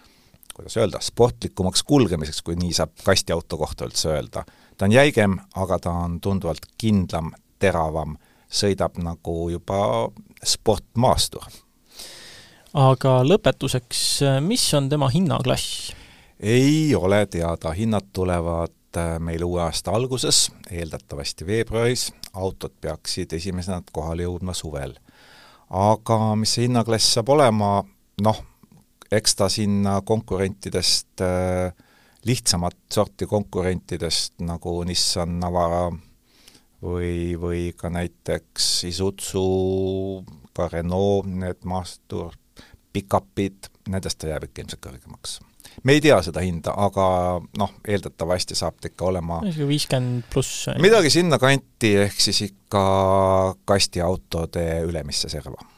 kuidas öelda, sportlikumaks kulgemiseks, kui nii saab kastiauto kohta üldse öelda. ta on jäigem, aga ta on tunduvalt kindlam, teravam, sõidab nagu juba sportmaastur. aga lõpetuseks, mis on tema hinnaklass? ei ole teada, hinnad tulevad äh, meil uue aasta alguses, eeldatavasti veebruaris, autod peaksid esimesena kohale jõudma suvel. aga mis see hinnaklass saab olema, noh, eks ta sinna konkurentidest äh, lihtsamat sorti konkurentidest nagu Nissan Navara või, või ka näiteks Isuzu, ka Renault, need maastur, pikapid, nendest ta jääb ikka ilmselt kõrgemaks. me ei tea seda hinda, aga noh, eeldatavasti saab ta ikka olema viiskümmend pluss midagi sinnakanti, ehk siis ikka kastiautode ülemisse serva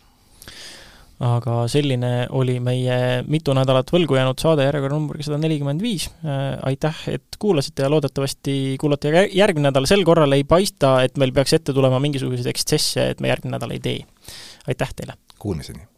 aga selline oli meie mitu nädalat võlgu jäänud saade järjekorra numbriga sada nelikümmend viis. Äh, aitäh, et kuulasite ja loodetavasti kuulate järgmine nädal, sel korral ei paista, et meil peaks ette tulema mingisuguseid ekstsesse, et me järgmine nädal ei tee. aitäh teile! Kuulmiseni!